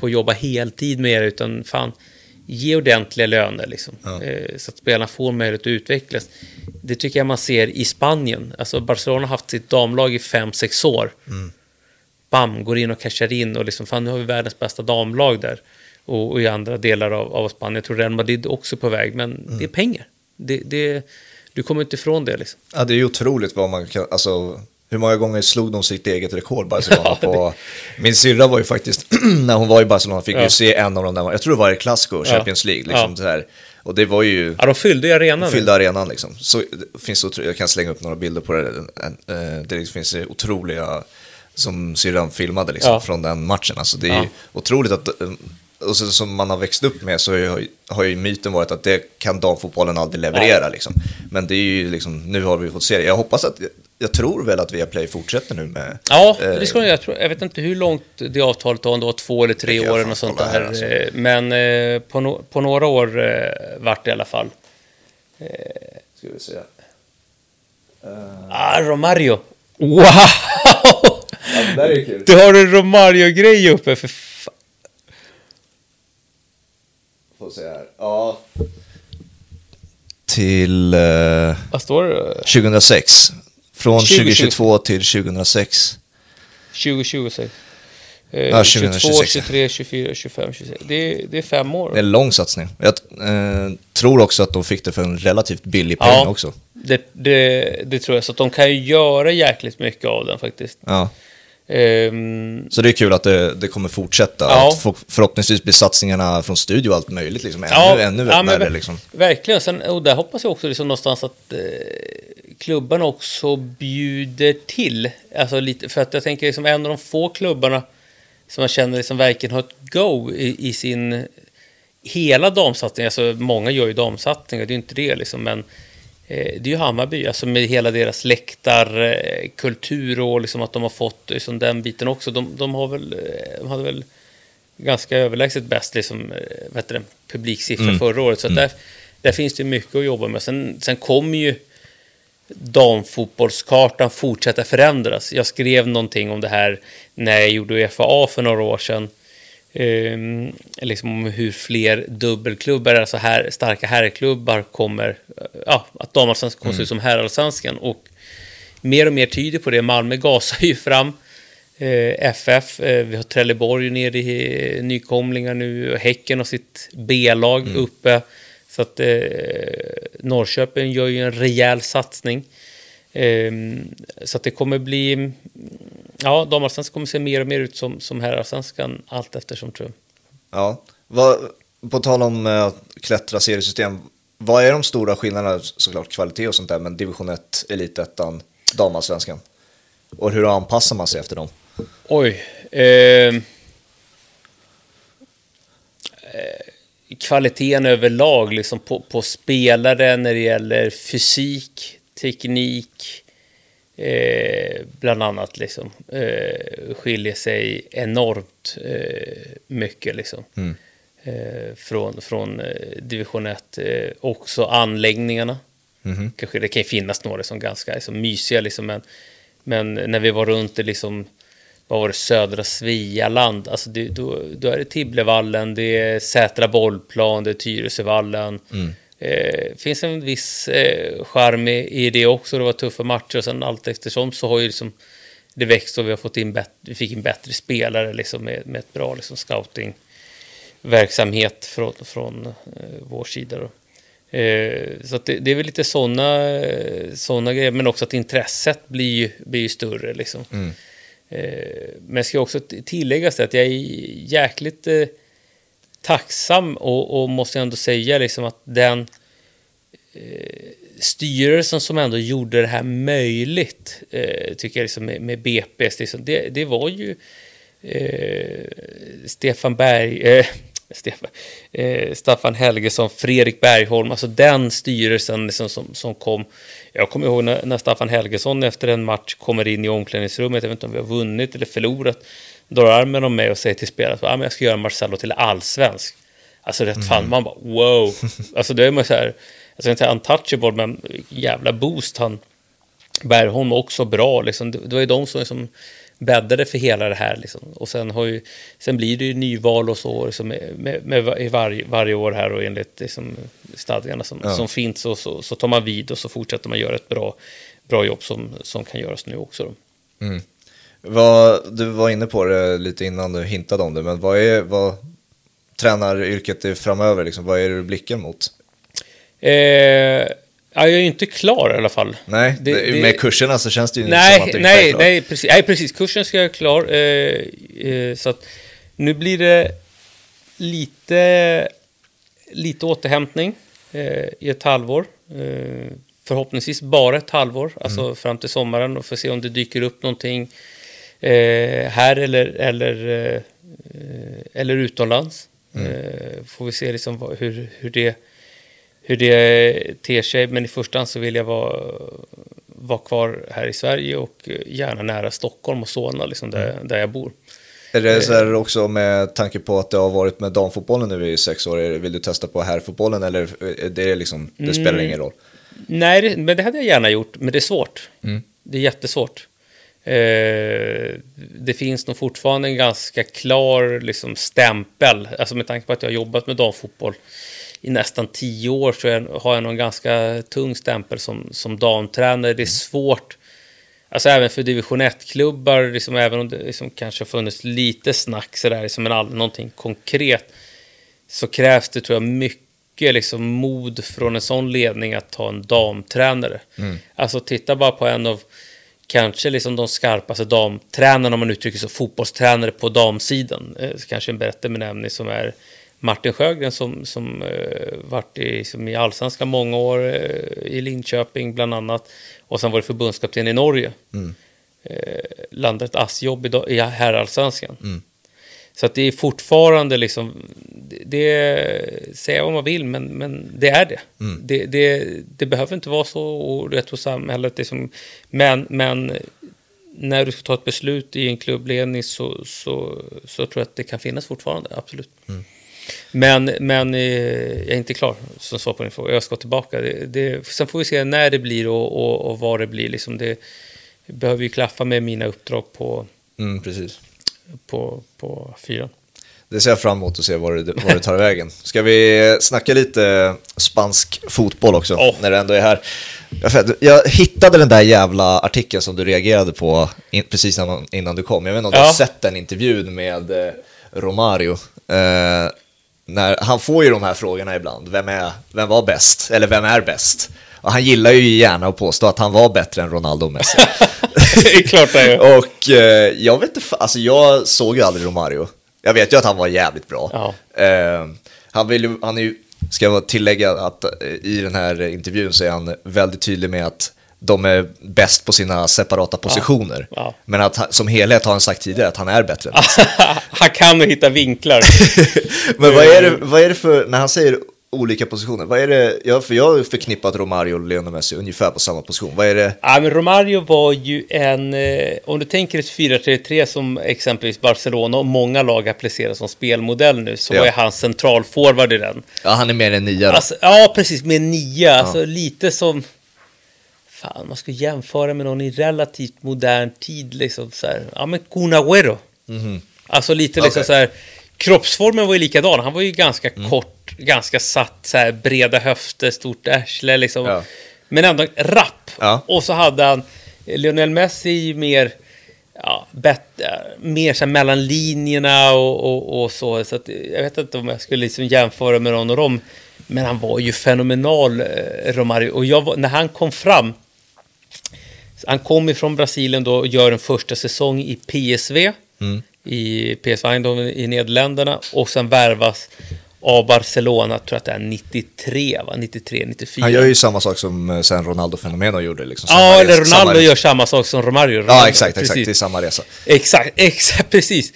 på att jobba heltid med det. Utan fan, ge ordentliga löner liksom, ja. eh, så att spelarna får möjlighet att utvecklas. Det tycker jag man ser i Spanien. Alltså Barcelona har haft sitt damlag i fem sex år. Mm. Bam, går in och cashar in och liksom, fan nu har vi världens bästa damlag där. Och, och i andra delar av, av Spanien, jag tror Real Madrid också på väg, men mm. det är pengar. Det, det, du kommer inte ifrån det liksom. Ja, det är ju otroligt vad man kan, alltså hur många gånger slog de sitt eget rekord Barcelona på? Min syrra var ju faktiskt, när hon var i Barcelona fick ja. ju se en av de där, jag tror det var i Clasico, Champions League, liksom ja. här. Och det var ju... Ja, de fyllde ju arenan. Fyllde arenan liksom. Så finns det, jag kan slänga upp några bilder på det. Eh, det finns otroliga, som syrran filmade liksom, ja. från den matchen. Alltså det är ja. otroligt att eh, och så, som man har växt upp med så har, har ju myten varit att det kan damfotbollen aldrig leverera. Liksom. Men det är ju liksom, nu har vi fått se det. Jag hoppas att, jag tror väl att Viaplay fortsätter nu med... Ja, eh, det ska jag, tror, jag vet inte hur långt det avtalet var, om det var två eller tre år eller något sånt där. Alltså. Men eh, på, no, på, några år eh, vart det i alla fall. Eh, ska vi se. Uh... Ah, Romario! Wow! Ja, det där är kul. Du har en Romario-grej uppe, för Får se här. Ja. Till... Eh, Vad står det? 2006. Från 2022 till 2006. 2026. Eh, ja, 22, 23, 24, 25, 26. Det är, det är fem år. Det är en lång satsning. Jag eh, tror också att de fick det för en relativt billig peng ja, också. Det, det, det, tror jag. Så att de kan ju göra jäkligt mycket av den faktiskt. Ja. Um, så det är kul att det, det kommer fortsätta. Ja. Att för, förhoppningsvis blir satsningarna från studio och allt möjligt liksom, ännu, ja, ännu ja, värre. Liksom. Verkligen, Sen, och där hoppas jag också liksom någonstans att eh, klubbarna också bjuder till. Alltså lite, för att jag tänker liksom en av de få klubbarna som man känner liksom verkligen har ett go i, i sin hela damsatsning. Alltså många gör ju damsatsningar, det är inte det liksom, men det är ju Hammarby, alltså med hela deras läktarkultur och liksom att de har fått liksom den biten också. De, de, har väl, de eh, hade väl ganska överlägset bäst liksom, vet du, publiksiffra mm. förra året. Så mm. där, där finns det mycket att jobba med. Sen, sen kommer ju damfotbollskartan fortsätta förändras. Jag skrev någonting om det här när jag gjorde UFA för några år sedan. Eh, liksom om hur fler dubbelklubbar, alltså här, starka herrklubbar kommer, ja, att damallsvenskan kommer se ut som herrallsvenskan. Och mer och mer tyder på det. Malmö gasar ju fram. Eh, FF, eh, vi har Trelleborg nere i nykomlingar nu, Häcken har sitt B-lag mm. uppe. Så att eh, Norrköping gör ju en rejäl satsning. Eh, så att det kommer bli, ja, damallsvenskan kommer se mer och mer ut som, som herrallsvenskan allt eftersom tror jag. Ja, vad, på tal om uh, klättra seriesystem, vad är de stora skillnaderna, såklart kvalitet och sånt där, men division 1, elitettan, damallsvenskan? Och hur anpassar man sig efter dem? Oj. Eh, kvaliteten överlag liksom på, på spelare när det gäller fysik, teknik, eh, bland annat liksom, eh, skiljer sig enormt eh, mycket liksom. Mm. Eh, från, från eh, division 1. Eh, också anläggningarna. Mm. Kanske det kan ju finnas några som ganska liksom, mysiga liksom, men, men när vi var runt i liksom vad var det, södra Svealand. Alltså det, då, då är det Tibblevallen, det är Sätra bollplan, det är Tyresövallen. Mm. Eh, finns en viss eh, charm i, i det också. Det var tuffa matcher och sen allt eftersom så har ju liksom det växt och vi har fått in, bet- vi fick in bättre spelare liksom med, med ett bra liksom scouting verksamhet från, från eh, vår sida. Då. Eh, så det, det, är väl lite sådana såna grejer, men också att intresset blir, blir större. Liksom. Mm. Eh, men jag ska också tilläggas att jag är jäkligt eh, tacksam och, och måste ändå säga liksom att den eh, styrelsen som ändå gjorde det här möjligt, eh, tycker jag, liksom med, med BPS, liksom, det, det var ju eh, Stefan Berg, eh, Stefan, eh, Staffan Helgesson, Fredrik Bergholm, alltså den styrelsen liksom som, som kom. Jag kommer ihåg när, när Staffan Helgesson efter en match kommer in i omklädningsrummet, jag vet inte om vi har vunnit eller förlorat, drar armen om mig och säger till spelarna att ah, jag ska göra Marcello till allsvensk. Alltså rätt mm. fan, man bara wow. alltså det är man så här, jag ska inte säga untouchable, men jävla boost han Bergholm också bra. Liksom. Det, det var ju de som liksom, bäddade för hela det här. Liksom. Och sen, har ju, sen blir det ju nyval och så liksom, med, med, med varje, varje år här och enligt liksom, stadgarna som, ja. som finns så, så tar man vid och så fortsätter man göra ett bra, bra jobb som, som kan göras nu också. Mm. Vad, du var inne på det lite innan du hintade om det, men vad är vad tränaryrket är framöver? Liksom, vad är det du blickar mot? Eh, Ja, jag är ju inte klar i alla fall. Nej, det, det, med kurserna så känns det ju nej, inte som att är nej, klar. nej, precis, nej, precis. Kursen ska jag klar. Eh, eh, så att nu blir det lite, lite återhämtning eh, i ett halvår. Eh, förhoppningsvis bara ett halvår, alltså mm. fram till sommaren och få se om det dyker upp någonting eh, här eller, eller, eh, eller utomlands. Mm. får vi se liksom hur, hur det hur det ter sig. Men i första hand så vill jag vara, vara kvar här i Sverige och gärna nära Stockholm och Solna, liksom där, mm. där jag bor. Är det så här också med tanke på att det har varit med damfotbollen nu i sex år, vill du testa på herrfotbollen eller är det, liksom, det spelar mm. ingen roll? Nej, men det hade jag gärna gjort, men det är svårt. Mm. Det är jättesvårt. Eh, det finns nog fortfarande en ganska klar liksom, stämpel, alltså med tanke på att jag har jobbat med damfotboll i nästan tio år så jag, har jag nog en ganska tung stämpel som, som damtränare. Det är svårt, alltså även för division 1-klubbar, liksom, även om det liksom, kanske har funnits lite snack sådär, liksom, men aldrig någonting konkret, så krävs det tror jag mycket liksom, mod från en sån ledning att ta en damtränare. Mm. Alltså titta bara på en av kanske liksom de skarpaste damtränarna, om man uttrycker så, fotbollstränare på damsidan. Eh, kanske en bättre benämning som är Martin Sjögren som, som uh, varit i, som i allsvenskan många år uh, i Linköping bland annat. Och sen var det förbundskapten i Norge. Mm. Uh, landade ett assjobb i, i herrallsvenskan. Mm. Så att det är fortfarande liksom, det, säga vad man vill, men, men det är det. Mm. det. Det, det. behöver inte vara så, och jag tror samhället liksom, men, men när du ska ta ett beslut i en klubbledning så, så, så tror jag att det kan finnas fortfarande, absolut. Mm. Men, men eh, jag är inte klar som svar på din fråga. Jag ska tillbaka. Det, det, sen får vi se när det blir och, och, och vad det blir. Liksom det behöver ju klaffa med mina uppdrag på, mm, precis. På, på fyran. Det ser jag fram emot att se var det, var det tar vägen. Ska vi snacka lite spansk fotboll också, Oh. när det ändå är här. Jag- hittade den där jävla artikeln som du reagerade på precis innan, du kom. Jag vet inte om du Ja. har sett den intervjun med eh, Romario. Eh, när, han får ju de här frågorna ibland. Vem, är, vem var bäst? Eller vem är bäst? Och han gillar ju gärna att påstå att han var bättre än Ronaldo och Messi. det är klart det är. Och eh, jag vet inte, alltså jag såg ju aldrig Romario. Jag vet ju att han var jävligt bra. Ja. Eh, han, vill, ju- han är ju, ska jag tillägga att eh, i den här intervjun så är han väldigt tydlig med att de är bäst på sina separata positioner. Ja. Men att som helhet har han sagt tidigare att han är bättre. han kan hitta vinklar. Men vad är, det, vad är det för, när han säger olika positioner, vad är det, jag, för jag har förknippat Romario och Lionel Messi ungefär på samma position. Vad är det? Ja, men Romario var ju en, eh, om du tänker ett 4-3-3 som exempelvis Barcelona och många lag applicerar som spelmodell nu, så Ja. var ju han centralforward i den. Ja, han är mer en nia då. Alltså, ja, precis, med nia, alltså lite som... Fan, man ska jämföra med någon i relativt modern tid, liksom så här. Ja, men Kun Agüero. Alltså lite liksom så här... Kroppsformen var ju likadan. Han var ju ganska kort, ganska satt, så här breda höfter, stort arsle liksom. Ja. Men ändå rapp. Ja. Och så hade han Lionel Messi mer, ja, bättre, mer så här mellan linjerna och, och, och så. Så att, jag vet inte om jag skulle liksom jämföra med någon av dem. Men han var ju fenomenal, eh, Romario. Och jag när han kom fram, han kom ifrån Brasilien då och gör en första säsong i PSV. I PSV Eindhoven i Nederländerna. Och sen värvas av Barcelona, tror jag att det är 93, va? 93, 94. Han gör ju samma sak som eh, sen Ronaldo Fenomeno gjorde. Liksom. Samma Ja, eller samma Ronaldo resa. gör samma sak som Romario. Ja, Ronaldo, exakt, exakt. precis. Det är samma resa. Exakt, exakt, precis.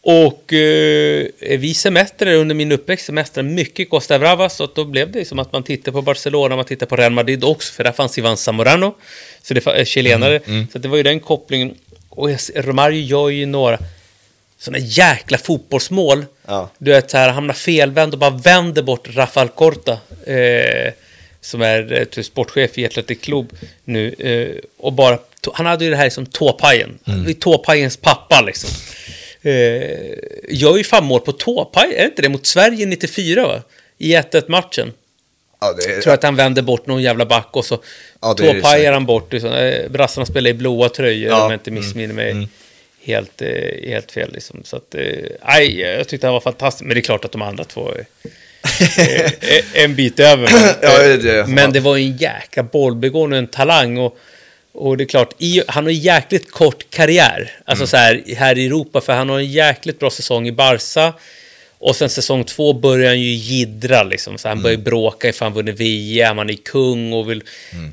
Och eh, vi semestrade under min uppväxt, semestrade mycket Costa Brava, så då blev det som att man tittar på Barcelona, man tittar på Real Madrid också, för där fanns Ivan Zamorano, så det var chilenare. Mm, Så att det var ju den kopplingen. Och Romario gör ju några sådana jäkla fotbollsmål. Ja. Du vet, så här, hamnar felvänd och bara vänder bort Rafael Corta. Eh, som är eh, typ sportchef i Athletic Club nu. Eh, och bara, han hade ju det här som tåpajen. Mm. Tåpajens pappa liksom. Eh, gör ju fan mål på tåpaj, är det inte det? Mot Sverige 94 va? I 1-1 matchen. Ja, det är, tror att han vänder bort någon jävla back och så Ja, tåpajar han bort. Liksom. Eh, Brassarna spelar i blåa tröjor Ja, om jag inte missminner mig. Helt, eh, helt fel liksom. Så att, eh, nej, jag tyckte han var fantastisk. Men det är klart att de andra två är, är, en bit över. Men, Ja, det- men det var en jäkla bollbegåvning och en talang. Och, och det är klart, i, han har en jäkligt kort karriär. Alltså Mm. så här, här i Europa. För han har en jäkligt bra säsong i Barca. Och sen säsong två börjar han ju jiddra liksom. Så han börjar bråka ifall han vunnit VM, han är kung och vill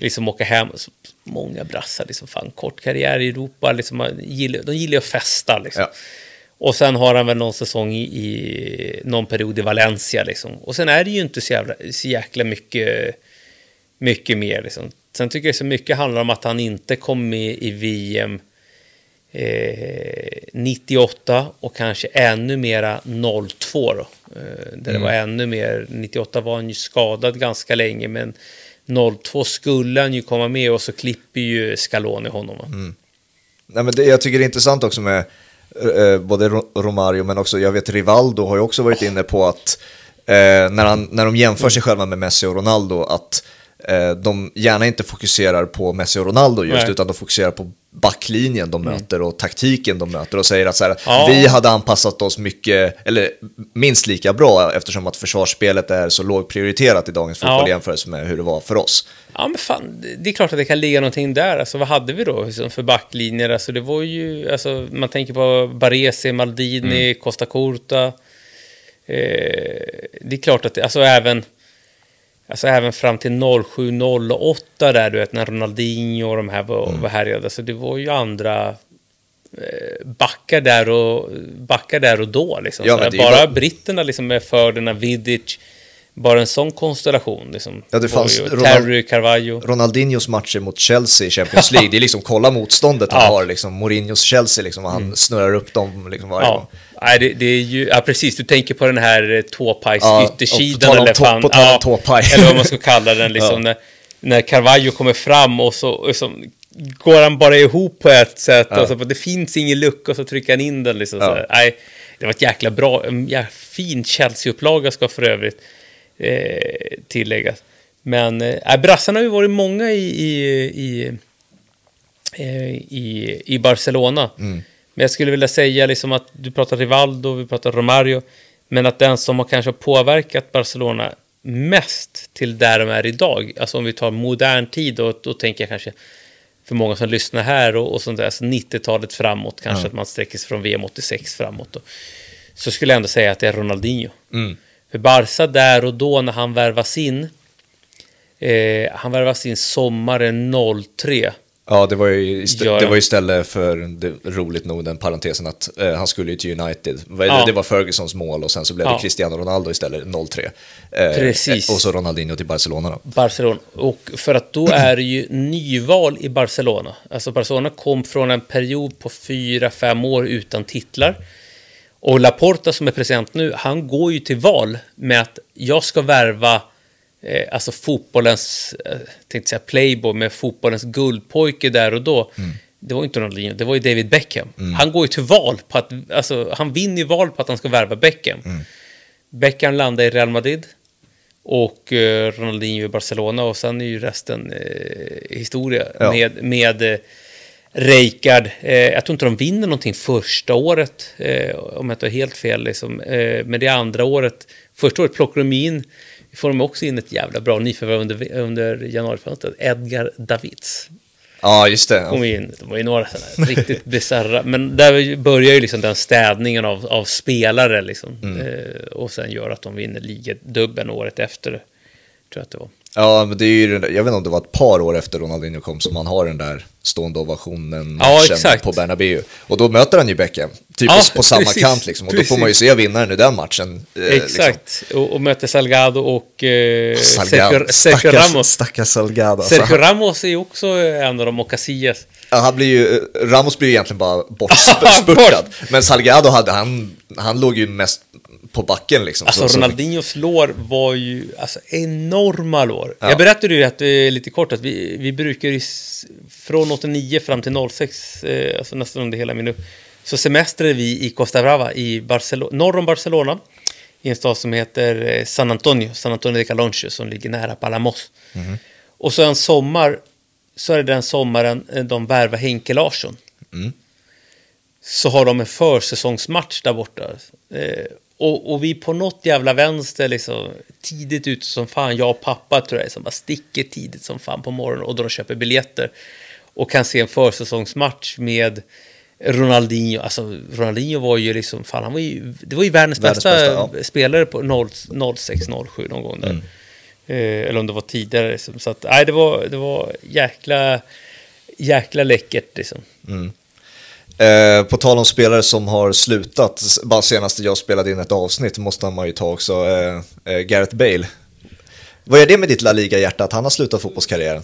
liksom åka hem. Så många brassar, liksom fan kort karriär i Europa, liksom, man gillar, de gillar ju att festa liksom. Ja. Och sen har han väl någon säsong i, i någon period i Valencia liksom. Och sen är det ju inte så, jävla, så jäkla mycket, mycket mer liksom. Sen tycker jag så mycket handlar om att han inte kom med i VM eh, 98 och kanske ännu mera 02 då. Eh, där det var ännu mer, 98 var han ju skadad ganska länge men 02 skulle han ju komma med och så klipper ju Scaloni honom. Va? Nej, men det, jag tycker det är intressant också med eh, både Ro- Romario men också, jag vet Rivaldo har ju också varit inne på att eh, när, han, när de jämför sig själva med Messi och Ronaldo att eh, de gärna inte fokuserar på Messi och Ronaldo just Nej. Mm. utan de fokuserar på backlinjen de möter och taktiken de möter och säger att så här, Ja. vi hade anpassat oss mycket, eller minst lika bra eftersom att försvarsspelet är så lågprioriterat i dagens fotboll Ja. i jämförelse med hur det var för oss. Ja, men fan, det- är klart att det kan ligga någonting där. Alltså, vad hade vi då liksom, för backlinjer? Alltså, det var ju, alltså, man tänker på Baresi, Maldini, Costa Curta. Eh, det är klart att alltså även, alltså även fram till 07-08 där, du vet, när Ronaldinho och de här var, var härjade. Alltså, det var ju andra eh, backar där och, backar där och då. Liksom. Ja, Så bara bara- britterna liksom, med fördelarna, Vidic, bara en sån konstellation. Liksom, Ja, det fanns ju, Ronald- Terry, Carvalho. Ronaldinhos matcher mot Chelsea i Champions League, det är liksom kolla motståndet han Ja. har, liksom Mourinhos Chelsea, liksom, och han snurrar upp dem liksom varje gång. Ja, Nej, det, det är ju, ja precis, du tänker på den här eh, tåpajs Ja, yttersidan eller fan, på ja, tåpaj. eller vad man ska kalla den liksom, när, när Carvalho kommer fram och så, och så går han bara ihop på ett sätt. Ja. Och så, det finns ingen lucka och så trycker han in den. Liksom, ja. Nej, det var ett jäkla bra, en jäkla fin Chelsea-upplaga ska för övrigt eh, tilläggas. Men eh, brassarna har ju varit många i, i, i, eh, i, i Barcelona. Mm. Men jag skulle vilja säga liksom att du pratar Rivaldo, vi pratar Romario. Men att den som har kanske påverkat Barcelona mest till där de är idag, alltså om vi tar modern tid, och då tänker jag kanske för många som lyssnar här och, och sånt där, alltså 90-talet framåt, kanske ja. att man sträcker sig från VM 86 framåt. Då, så skulle jag ändå säga att det är Ronaldinho. Mm. För Barca där och då när han värvas in, eh, han värvas in sommaren 03. Ja, det var ju, istä det var istället för, det, roligt nog, den parentesen att eh, han skulle ju till United. Ja. Det var Fergusons mål och sen så blev ja. det Cristiano Ronaldo istället, 03. Eh, Precis. Och så Ronaldinho till Barcelona då. Barcelona, och för att då är det ju nyval i Barcelona. Alltså Barcelona kom från en period på fyra, fem år utan titlar. Och Laporta som är president nu, han går ju till val med att jag ska värva eh, alltså fotbollens, eh, tänkte säga playboy, med fotbollens guldpojke där och då. Mm. Det var inte Ronaldinho, det var ju David Beckham. Mm. Han går ju till val på att, alltså han vinner ju val på att han ska värva Beckham. Mm. Beckham landar i Real Madrid och eh, Ronaldinho i Barcelona och sen är ju resten eh, historia ja. med, med Reikard, eh, jag tror inte de vinner någonting första året, eh, om jag inte har helt fel. Liksom. Eh, men det andra året, första året plockar de in, får de också in ett jävla bra nyförvärv under, under januarifönstret, Edgar Davids. Ja, just det. Kom in, det var ju några sådana riktigt bisarra, men där börjar ju liksom den städningen av, av spelare liksom. Mm. Eh, och sen gör att de vinner ligadubben året efter, tror jag att det var. Ja, men det är ju, jag vet inte om det var ett par år efter Ronaldinho kom som man har den där stående ovationen ja, på Bernabéu. Och då möter han ju Beckham, typ ja, på, samma precis, kant liksom. Och precis. då får man ju se vinnaren i den matchen. Eh, exakt, liksom. och, och, möter Salgado och eh, Salgado. Sergio, Sergio Ramos. Stackars Salgado. Alltså. Sergio Ramos är ju också en av dem, och Casillas. Ja, han blir ju, Ramos blir ju egentligen bara bortspurtad. men Salgado hade, han, han låg ju mest på backen liksom. Alltså så, Ronaldinhos lår var ju alltså, enorma lår. Ja. Jag berättade ju att, eh, lite kort att vi, vi brukar ju från 89 fram till 06, eh, alltså nästan under hela min upp, så semestrade vi i Costa Brava i Barcelona, norr om Barcelona i en stad som heter eh, San Antonio, San Antonio de Calonche som ligger nära Palamos. Mm. Och så en sommar, så är det den sommaren eh, de värvar Henke Larsson. Mm. Så har de en försäsongsmatch där borta. Eh, och, och, vi på något jävla vänster liksom tidigt ute som fan, jag och pappa tror jag, som bara sticker tidigt som fan på morgonen och då de köper biljetter och kan se en försäsongsmatch med Ronaldinho. Alltså Ronaldinho var ju liksom, fan han var ju, det var ju världens, världens bästa, bästa ja. spelare på 06-07 någon gång där. Mm. Eh, eller om det var tidigare liksom. Så att, nej, det var, det var jäkla, jäkla läckert liksom. Mm. Eh, på tal om spelare som har slutat, bara senast jag spelade in ett avsnitt måste man ju ta också, eh, eh, Gareth Bale. Vad är det med ditt La Liga-hjärta att han har slutat fotbollskarriären?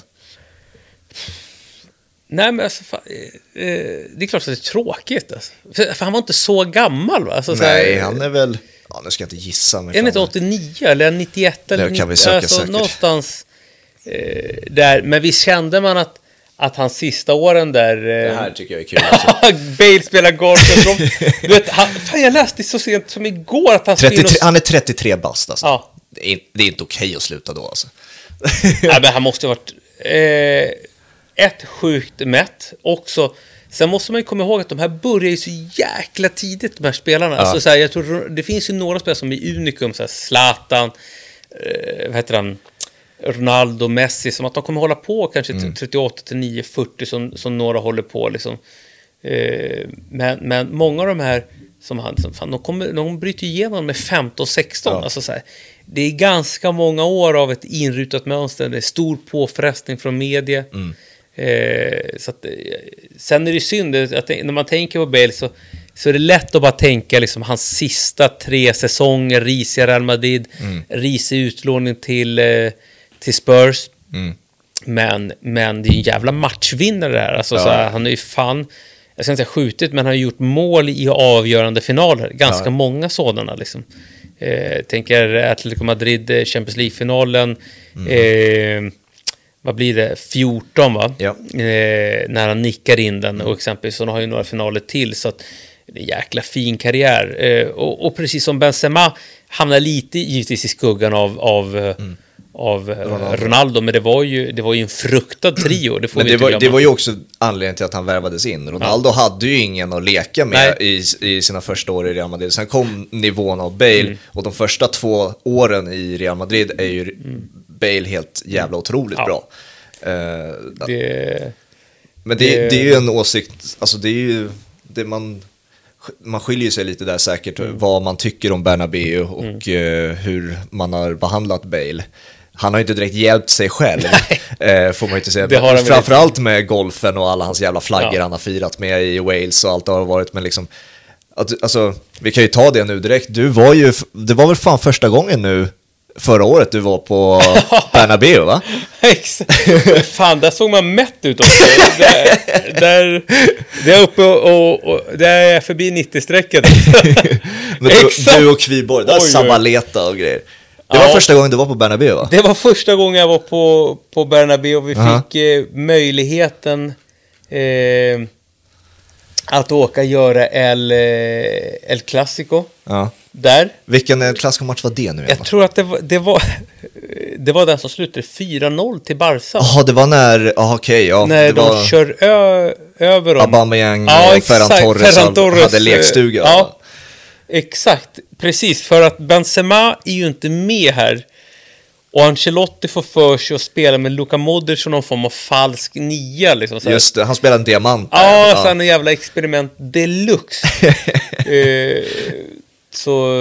Nej men alltså, fan, eh, eh, det är klart att det är tråkigt. Alltså. För, för han var inte så gammal va? Alltså, Nej, här, han är väl, ja nu ska jag inte gissa. Är han inte 89 eller 91 eller 90? Det kan vi söka alltså, säkert. Någonstans eh, där, men visst kände man att att hans sista åren där... Det här tycker jag är kul. Bale spelar golf. du vet, han, fan, jag läste så sent som igår att han 33, och... Han är 33 bast alltså. Ja. Det, är, det är inte okej att sluta då alltså. Nej, men han måste ha varit... Eh, ett, sjukt mätt. Också... Sen måste man ju komma ihåg att de här börjar ju så jäkla tidigt, de här spelarna. Ja. Alltså, så här, jag tror, det finns ju några spelare som är unikum, så här, Zlatan, eh, vad heter han? Ronaldo, Messi, som att de kommer hålla på kanske mm. 38 till 9, 40 som, som några håller på liksom. Eh, men, men många av de här som han, som, fan, de, kommer, de bryter igenom med 15, 16. Ja. Alltså, så här, det är ganska många år av ett inrutat mönster, det är stor påfrestning från media. Mm. Eh, så att, eh, sen är det synd, att när man tänker på Bale så, så är det lätt att bara tänka liksom hans sista tre säsonger, risiga Real Madrid, mm. risig utlåning till eh, till Spurs. Mm. Men, men det är en jävla matchvinnare det här. Alltså, ja. så här, han är ju fan, jag ska inte säga skjutit, men han har gjort mål i avgörande finaler. Ganska ja. många sådana liksom. Eh, tänker Atletico Madrid, eh, Champions League-finalen. Mm. Eh, vad blir det, 14 va? Ja. Eh, när han nickar in den och exempelvis så har ju några finaler till så att det är en jäkla fin karriär. Eh, och, och precis som Benzema hamnar lite givetvis i skuggan av, av, eh, av Ronaldo. Ronaldo, men det var ju, det var ju en fruktad trio, det får Men det inte var, glömma. det var ju också anledningen till att han värvades in. Ronaldo hade ju ingen att leka med i, i sina första år i Real Madrid. Sen kom nivån av Bale Mm. och de första två åren i Real Madrid är ju Bale helt jävla otroligt Ja. bra. Eh, det, men det, det- det är ju en åsikt, alltså det är ju, det man, man skiljer sig lite där säkert Mm. vad man tycker om Bernabeu och eh, hur man har behandlat Bale. Han har ju inte direkt hjälpt sig själv, eh, får man ju inte säga. Det har han Framförallt med golfen och alla hans jävla flaggor Ja. han har firat med i Wales och allt det har varit. Men liksom, att, alltså, vi kan ju ta det nu direkt. Du var ju, det var väl fan första gången nu förra året du var på Bernabeu va? Exakt. Fan, där såg man mätt ut också. där, där, där är uppe och, och, där är jag förbi 90-strecket. Men du, du och Kviborg, där oj. Sabaleta och grejer. Det var Ja. första gången du var på Bernabeu va? Det var första gången jag var på, på Bernabéu och vi Aha. fick eh, möjligheten eh, att åka göra El, eh, El Clasico Ja. där. Vilken eh, klassikermatch var det nu igen? Jag tror att det var, det var, det var den som slutade 4-0 till Barca. Jaha, det var när, ja okej, ja. när det de var kör ö, över dem. Aubameyang Ja, och exakt. Ferran Torres, Ferran Torres, hade lekstuga. eh, Ja, exakt. Precis, för att Benzema är ju inte med här. Och Ancelotti får för sig att spela med Luka Modric som någon form av falsk nia. Liksom. Just det, han spelade en diamant där. Ja, ja. sen en jävla experiment deluxe. eh, så...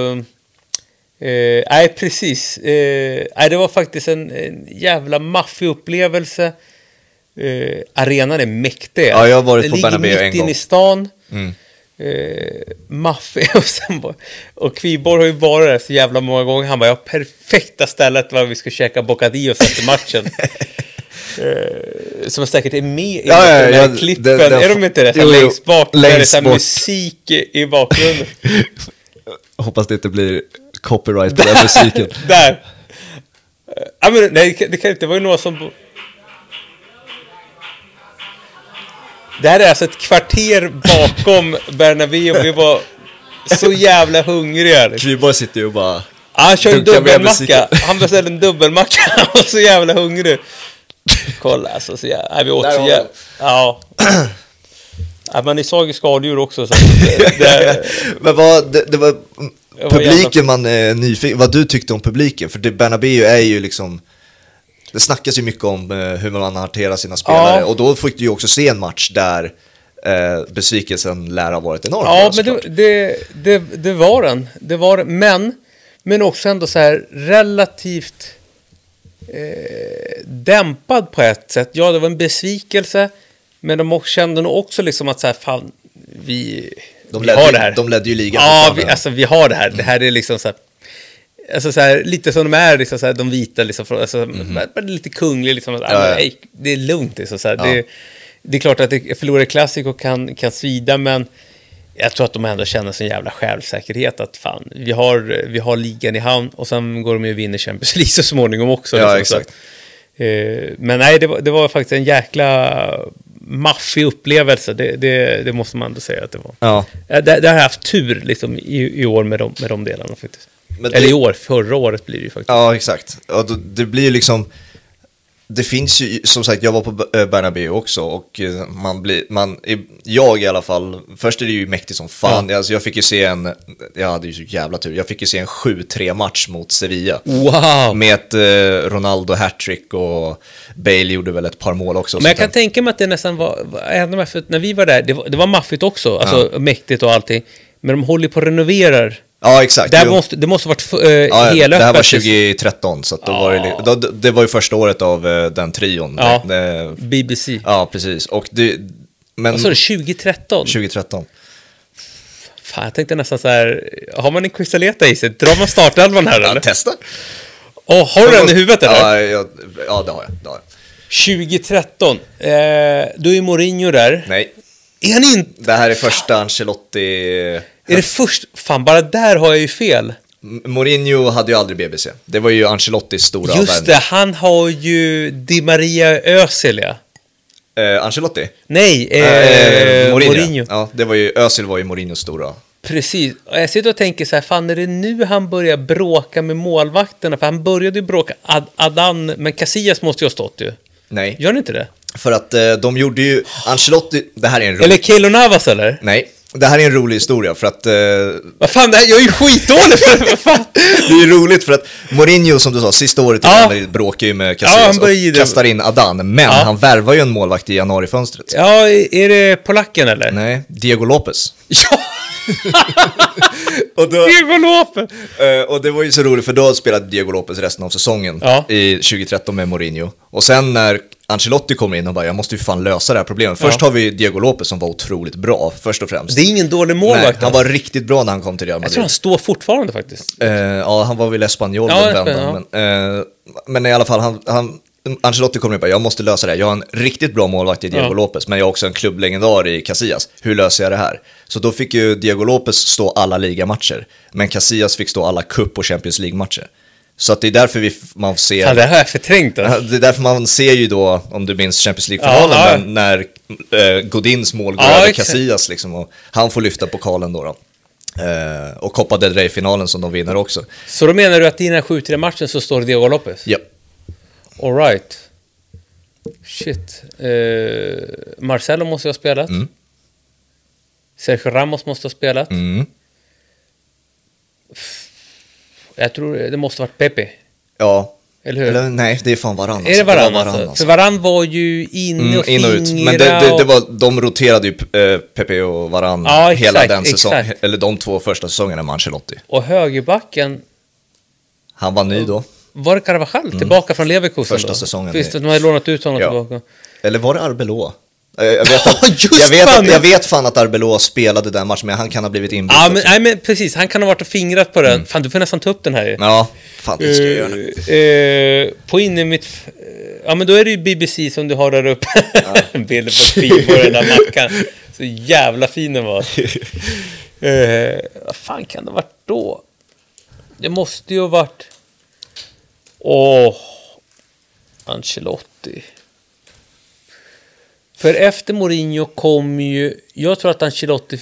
Eh, nej, precis. Eh, nej, det var faktiskt en, en jävla maffig upplevelse. Eh, arenan är mäktig. Ja, jag har varit Den på ligger Bernabéu mitt en inne gång. i stan. Mm. Eh, maffig. Och, sen bara, och Kviborg har ju varit där så jävla många gånger. Han bara, ja, perfekta stället var vi ska käka bocadillos efter matchen. Eh, som säkert är med i Ja, ja, de här ja, klippen. det- det- är de inte det? Jo, längst bak, där det är längst så här bort. musik i bakgrunden. Hoppas det inte blir copyright på den musiken. där! Eh, Ja, men, nej, det kan- det kan inte, det var ju några som... Det här är alltså ett kvarter bakom Bernabéu och vi var så jävla hungriga. Kviborg sitter ju och bara... Han kör en dubbelmacka. Han beställde en dubbelmacka. Han var så jävla hungrig. Kolla alltså, så jävla... Nej, vi åt så jävla... Ja. ja. Men ni såg ju skadedjur också. Så det, det, Men vad, det, det var publiken man är nyfiken, vad du tyckte om publiken, för det, Bernabéu är ju liksom, det snackas ju mycket om eh, hur man hanterar sina spelare, Ja. och då fick du ju också se en match där eh, besvikelsen lär ha varit enorm. ja, men det, det, det, det var den. Det var. Men, men också ändå så här relativt eh, dämpad på ett sätt. Ja, det var en besvikelse. Men de kände nog också liksom att så här, fan, vi, de, vi ledde, har det här. de ledde ju ligan Ja, vi, alltså vi har det här. Det här är liksom så här, alltså så här, lite som de är, liksom så här, de vita, liksom, från- alltså, men lite kunglig, liksom, att, Mhm. Ja, ja, det är lugnt. Liksom, så här, Ja. det, det är klart att det, förlora klassiko kan, kan svida, men jag tror att de ändå känner sån jävla självsäkerhet att fan, vi har, vi har ligan i hamn och sen går de ju och vinner Champions League så småningom också. Ja, liksom, exakt. att, eh, men nej, det var, det var faktiskt en jäkla maffig upplevelse, det, det, det måste man ändå säga att det var. Ja. Ja, Där, där har jag haft tur liksom, i, i år med de, med de delarna faktiskt. Men Eller det- i år, förra året blir det ju faktiskt. Ja, exakt. Ja, då, det blir ju liksom... Det finns ju, som sagt, jag var på eh, Bernabéu också och eh, man blir, man, jag i alla fall, först är det ju mäktigt som fan. Alltså, jag fick ju se en, jag hade ju så jävla tur, jag fick ju se en 7-3 match mot Sevilla. Wow! Med ett eh, Ronaldo hattrick och Bale gjorde väl ett par mål också. Men jag kan att- tänka mig att det nästan var, var att när vi var där, det var, det var maffigt också, alltså mäktigt och allting. Men de håller på och renoverar. Ja, exakt. Jo. måste, det måste varit uh, Ja, helöppet. det här var 2013, så då Ja. var det, li- då, det var ju första året av eh, den trion. Ja. Det, det, BBC. ja, precis. Och det, men... Vad sa du, 2013? 2013. Fan, jag tänkte nästan så här, har man en Quistaleta i sig, drar man startelvan här Ja, eller? testa. Åh, har du den i huvudet eller? Ja, ja, ja, det har jag. Det har jag. 2013, eh, då är Mourinho där. Nej, Är han inte... det här är första Ancelotti... Är det först... Fan, bara där har jag ju fel. Mourinho hade ju aldrig BBC. Det var ju Ancelottis stora Just värvning. det, han har ju Di Maria Özil, ja. Eh, Ancelotti? Nej, eh, Eh, Mourinho. Ja, det var ju, Özil var ju Mourinhos stora. Precis. Och jag sitter och tänker så här, fan är det nu han börjar bråka med målvakterna? För han började ju bråka, Ad Adan, men Casillas måste ju ha stått ju. Nej, Gör ni inte det? för att eh, de gjorde ju, Ancelotti, det här är en rolig, Eller Keylor Navas eller? nej, det här är en rolig historia för att eh, Vad fan, det här, jag är ju skitdålig för fan? det är ju roligt för att Mourinho som du sa, sista året Ja. Madrid bråkar ju med Ja, Casillas ge och kastar in Adan, men Ja. han värvar ju en målvakt i januarifönstret. Ja, är det polacken eller? Nej, Diego Lopez. Ja! Och, då, Diego Lopez! eh, och det var ju så roligt för då spelade Diego Lopez resten av säsongen Ja. i 2013 med Mourinho. Och sen när Ancelotti kommer in och bara, jag måste ju fan lösa det här problemet. Först Ja. har vi Diego Lopez som var otroligt bra, först och främst. Det är ingen dålig Nej, målvakt. han var riktigt bra när han kom till Real Jag tror han Madrid. står fortfarande faktiskt. Eh, ja, han var väl Espanyol Ja, den vändan, Espanyol, men, eh, men i alla fall, han, han, Ancelotti kommer in och bara, jag måste lösa det här. Jag har en riktigt bra målvakt i Diego Ja. Lopez, men jag har också en klubblegendar i Casillas. Hur löser jag det här? Så då fick ju Diego Lopez stå alla ligamatcher, men Casillas fick stå alla cup och Champions League-matcher. Så att det är därför vi, man ser... Fan, det här har jag förträngt alltså. Det är därför man ser ju då, om du minns Champions League-finalen, Ja, när, eh, Godins mål går Ja, över. Casillas liksom, och han får lyfta pokalen då. då. Eh, och Copa del Rey-finalen som de vinner också. Så då menar du att i den här 7-3 matchen så står Diego Lopez? Ja. All right. Shit. Eh, Marcelo måste ha spelat. Mm. Sergio Ramos måste ha spelat. Mm. Jag tror det måste varit Pepe. Ja. Eller hur? Eller, nej, det är fan Varann. är det Varann var alltså? För Varann var ju inne och Mm, in och ut. Men det, det, det var, de roterade ju eh, Pepe och Varann Ja, hela den säsongen, eller de två första säsongerna med Ancelotti. Och högerbacken, Han var ny då. var det Carvajal tillbaka från Leverkusen Första då? säsongen Visst, de hade lånat ut honom Ja. tillbaka. Eller var det Arbeloa? Eh, Jag vet, att, Just jag, vet fan! att, jag vet fan att Arbeloa spelade den matchen, men han kan ha blivit inbytt Ja, men, nej, men precis. Han kan ha varit och fingrat på den. Fan, du får nästan ta upp den här. Ja, fan det ska jag göra eh, på inne mitt... eh, Ja, men då är det ju BBC som du har där uppe. En bild på Steve och den där mackan. Så jävla fin den var. Eh, vad fan kan det ha varit då? Det måste ju ha varit... Åh... Ancelotti. För efter Mourinho kom ju... Jag tror att Ancelotti...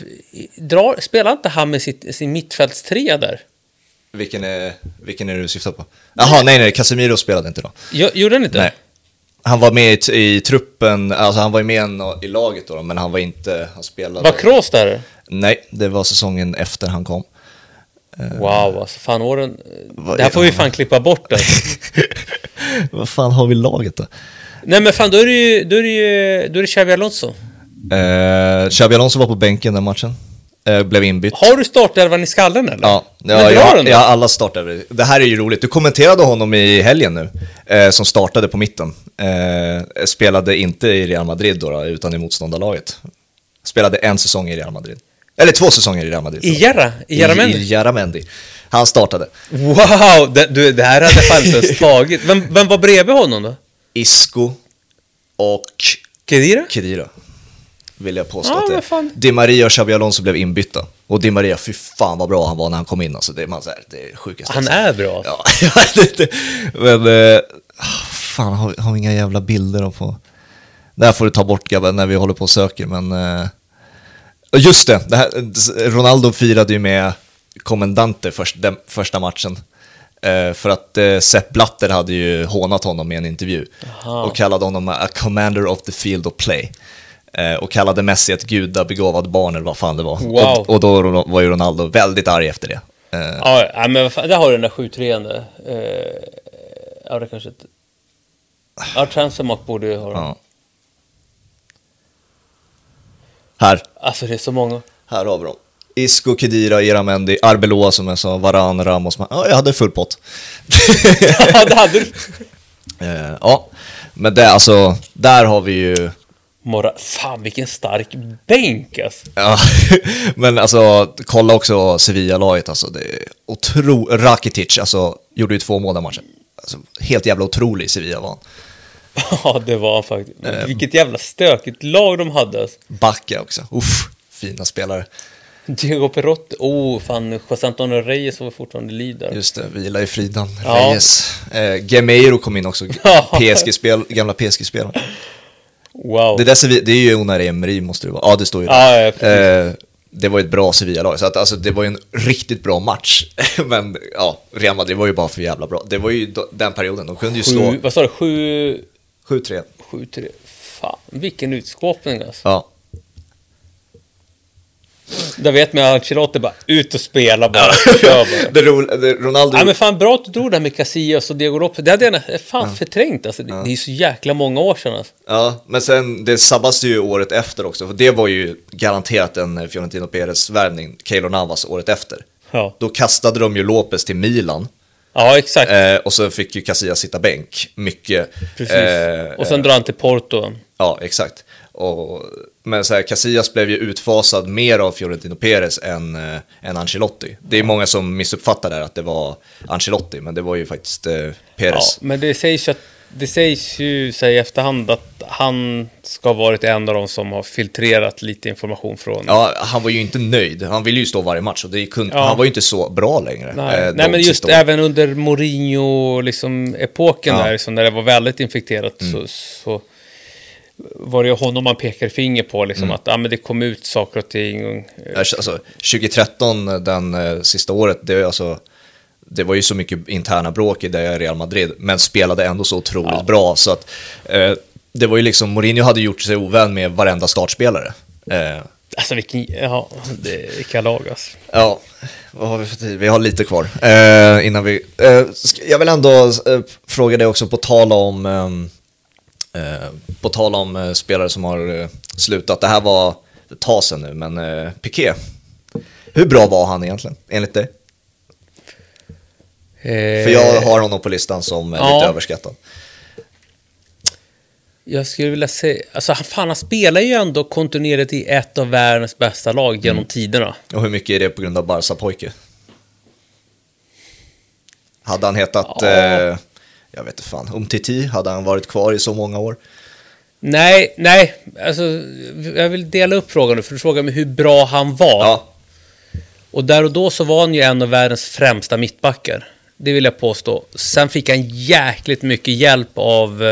Drar, spelar inte han med sitt, sin mittfältstrea där? Vilken är, vilken är det du syftar på? Jaha, nej, nej, Casemiro spelade inte då. Jag, gjorde han inte? Nej. Han var med i, i truppen, alltså han var med i laget då, men han var inte, han spelade... Var Kroos där? Nej, det var säsongen efter han kom. Wow, alltså fan åren... Vad Det här är- får vi fan klippa bort alltså. Vad fan har vi laget då? Nej men fan, då är det ju... Då är det ju... Då är det Xabi Alonso. Eh, Xabi Alonso var på bänken den matchen. Eh, blev inbytt. Har du startelvan i skallen eller? Ja, ja, jag, jag har alla startade. Det här är ju roligt. Du kommenterade honom i helgen nu, eh, som startade på mitten. Eh, spelade inte i Real Madrid då, då, utan i motståndarlaget. Spelade en säsong i Real Madrid. Eller två säsonger i Real Madrid. I Jarra? I I Jarramendi? Jaramendi. Han startade. Wow! Det, du, det här hade jag fan inte ens tagit. Vem, vem var bredvid honom då? Isco och Kedira? Kedira. Vill jag påstå Ja, att det fan. Di Maria och Xabi Alonso blev inbytta. Och Di Maria, fy fan vad bra han var när han kom in. Alltså, det, är man, så här, det är sjukaste. Han är bra. Ja, men eh, fan, har, vi- har vi inga jävla bilder då på... Det här får du ta bort grabben när vi håller på och söker, men... Eh, just det, det här, Ronaldo firade ju med Kommendante först, den första matchen. Eh, för att eh, Sepp Blatter hade ju hånat honom i en intervju. Aha. Och kallade honom a commander of the field of play. Eh, och kallade Messi ett gudabegåvad barn eller vad fan det var. Wow. Och, och då var ju Ronaldo väldigt arg efter det. Ja, men vad fan, där har du den där 7 3 eh, Ja, det kanske inte... Ja, Transfermark borde ju ha den. Ja. Här, Alltså det är så många. här har vi dem. Isco, Kedira, Iramendi, Arbeloa som jag sa, Varan, Ramos. Ja, jag hade full pott. ja, det hade du. Eh, ja, men det alltså, där har vi ju... Mora... Fan vilken stark bänk alltså. Ja, men alltså, kolla också Sevilla-laget alltså. Det är otro... Rakitic, alltså, gjorde ju två mål den matchen. Alltså, helt jävla otrolig Sevilla var han. Ja, det var han faktiskt. Eh. Vilket jävla stökigt lag de hade alltså. Backa också, uff, fina spelare. Diego Perotti. Oh, fan. José Antonio Reyes var fortfarande där. Just det, vila i fridan. Ja. Reyes. Eh, Gemeiro kom in också. PSG-spel, gamla PSG-spelaren. Wow. Det, där, det är ju Unai Emery måste det vara. Ja, det står ju där. Ja, ja. Eh, det var ju ett bra Sevilla-lag, så att, alltså, det var ju en riktigt bra match. Men ja, Real Madrid var ju bara för jävla bra. Det var ju den perioden, de kunde ju slå Sju, vad sa du? Sju... 7-3. Sju, tre. Fan, vilken utskåpning alltså. Ja. Där vet man att Ancelotti bara ut och spela bara. Kör bara. det ro, det, Ronaldo... Ja, men fan bra att du drog det här med Casillas och Diego Lopez. Det hade jag fan förträngt alltså. Det, det är så jäkla många år sedan alltså. Ja, men sen det sabbas ju året efter också, för det var ju garanterat en eh, Fiorentino Perez-värvning, Keylor Navas, året efter. Ja, Då kastade de ju Lopez till Milan, ja exakt. eh, och så fick ju Casillas sitta bänk, mycket. Precis. Eh, och sen drar han till Porto. Ja, exakt. Och, men så här, Casillas blev ju utfasad mer av Fiorentino Perez än, eh, än Ancelotti. Det är många som missuppfattar där att det var Ancelotti, men det var ju faktiskt Ja, Perez. men det sägs ju, att, det sägs ju så här i efterhand att han ska ha varit en av de som har filtrerat lite information från... Ja, han var ju inte nöjd. Han ville ju stå varje match och det kunde, Ja. han var ju inte så bra längre. Nej, eh, Nej men just åren. även under Mourinho-epoken liksom, epoken Ja. Mm. där, liksom, när det var väldigt infekterat, så, så var det honom man pekade finger på, liksom, Mm. att ah, men det kom ut saker och ting. Eh, Alltså, 2013, den eh, sista året, det, är alltså, det var ju så mycket interna bråk i det Real Madrid, men spelade ändå så otroligt bra. Så att, eh, det var ju liksom, Mourinho hade gjort sig ovän med varenda startspelare. Eh, Alltså vilken, ja, det, vilka lag alltså. Ja, vad har vi för tid? Vi har lite kvar eh, innan vi... Eh, jag vill ändå eh, fråga dig också på tal om... eh, på tal om eh, spelare som har eh, slutat. Det här var ett tag sedan nu, men eh, Piqué. Hur bra var han egentligen, enligt dig? För jag har honom på listan som ja. lite överskattad. Jag skulle vilja säga, alltså han- fan han spelar ju ändå kontinuerligt i ett av världens bästa lag genom Mm. tiderna. Och hur mycket är det på grund av Barca-pojke? Hade han hetat... Ja. Eh, jag vet inte fan, Umtiti, hade han varit kvar i så många år? Nej, nej, alltså jag vill dela upp frågan nu, för du frågar mig hur bra han var. Ja, Och där och då så var han ju en av världens främsta mittbackar. Det vill jag påstå. Sen fick han jäkligt mycket hjälp av...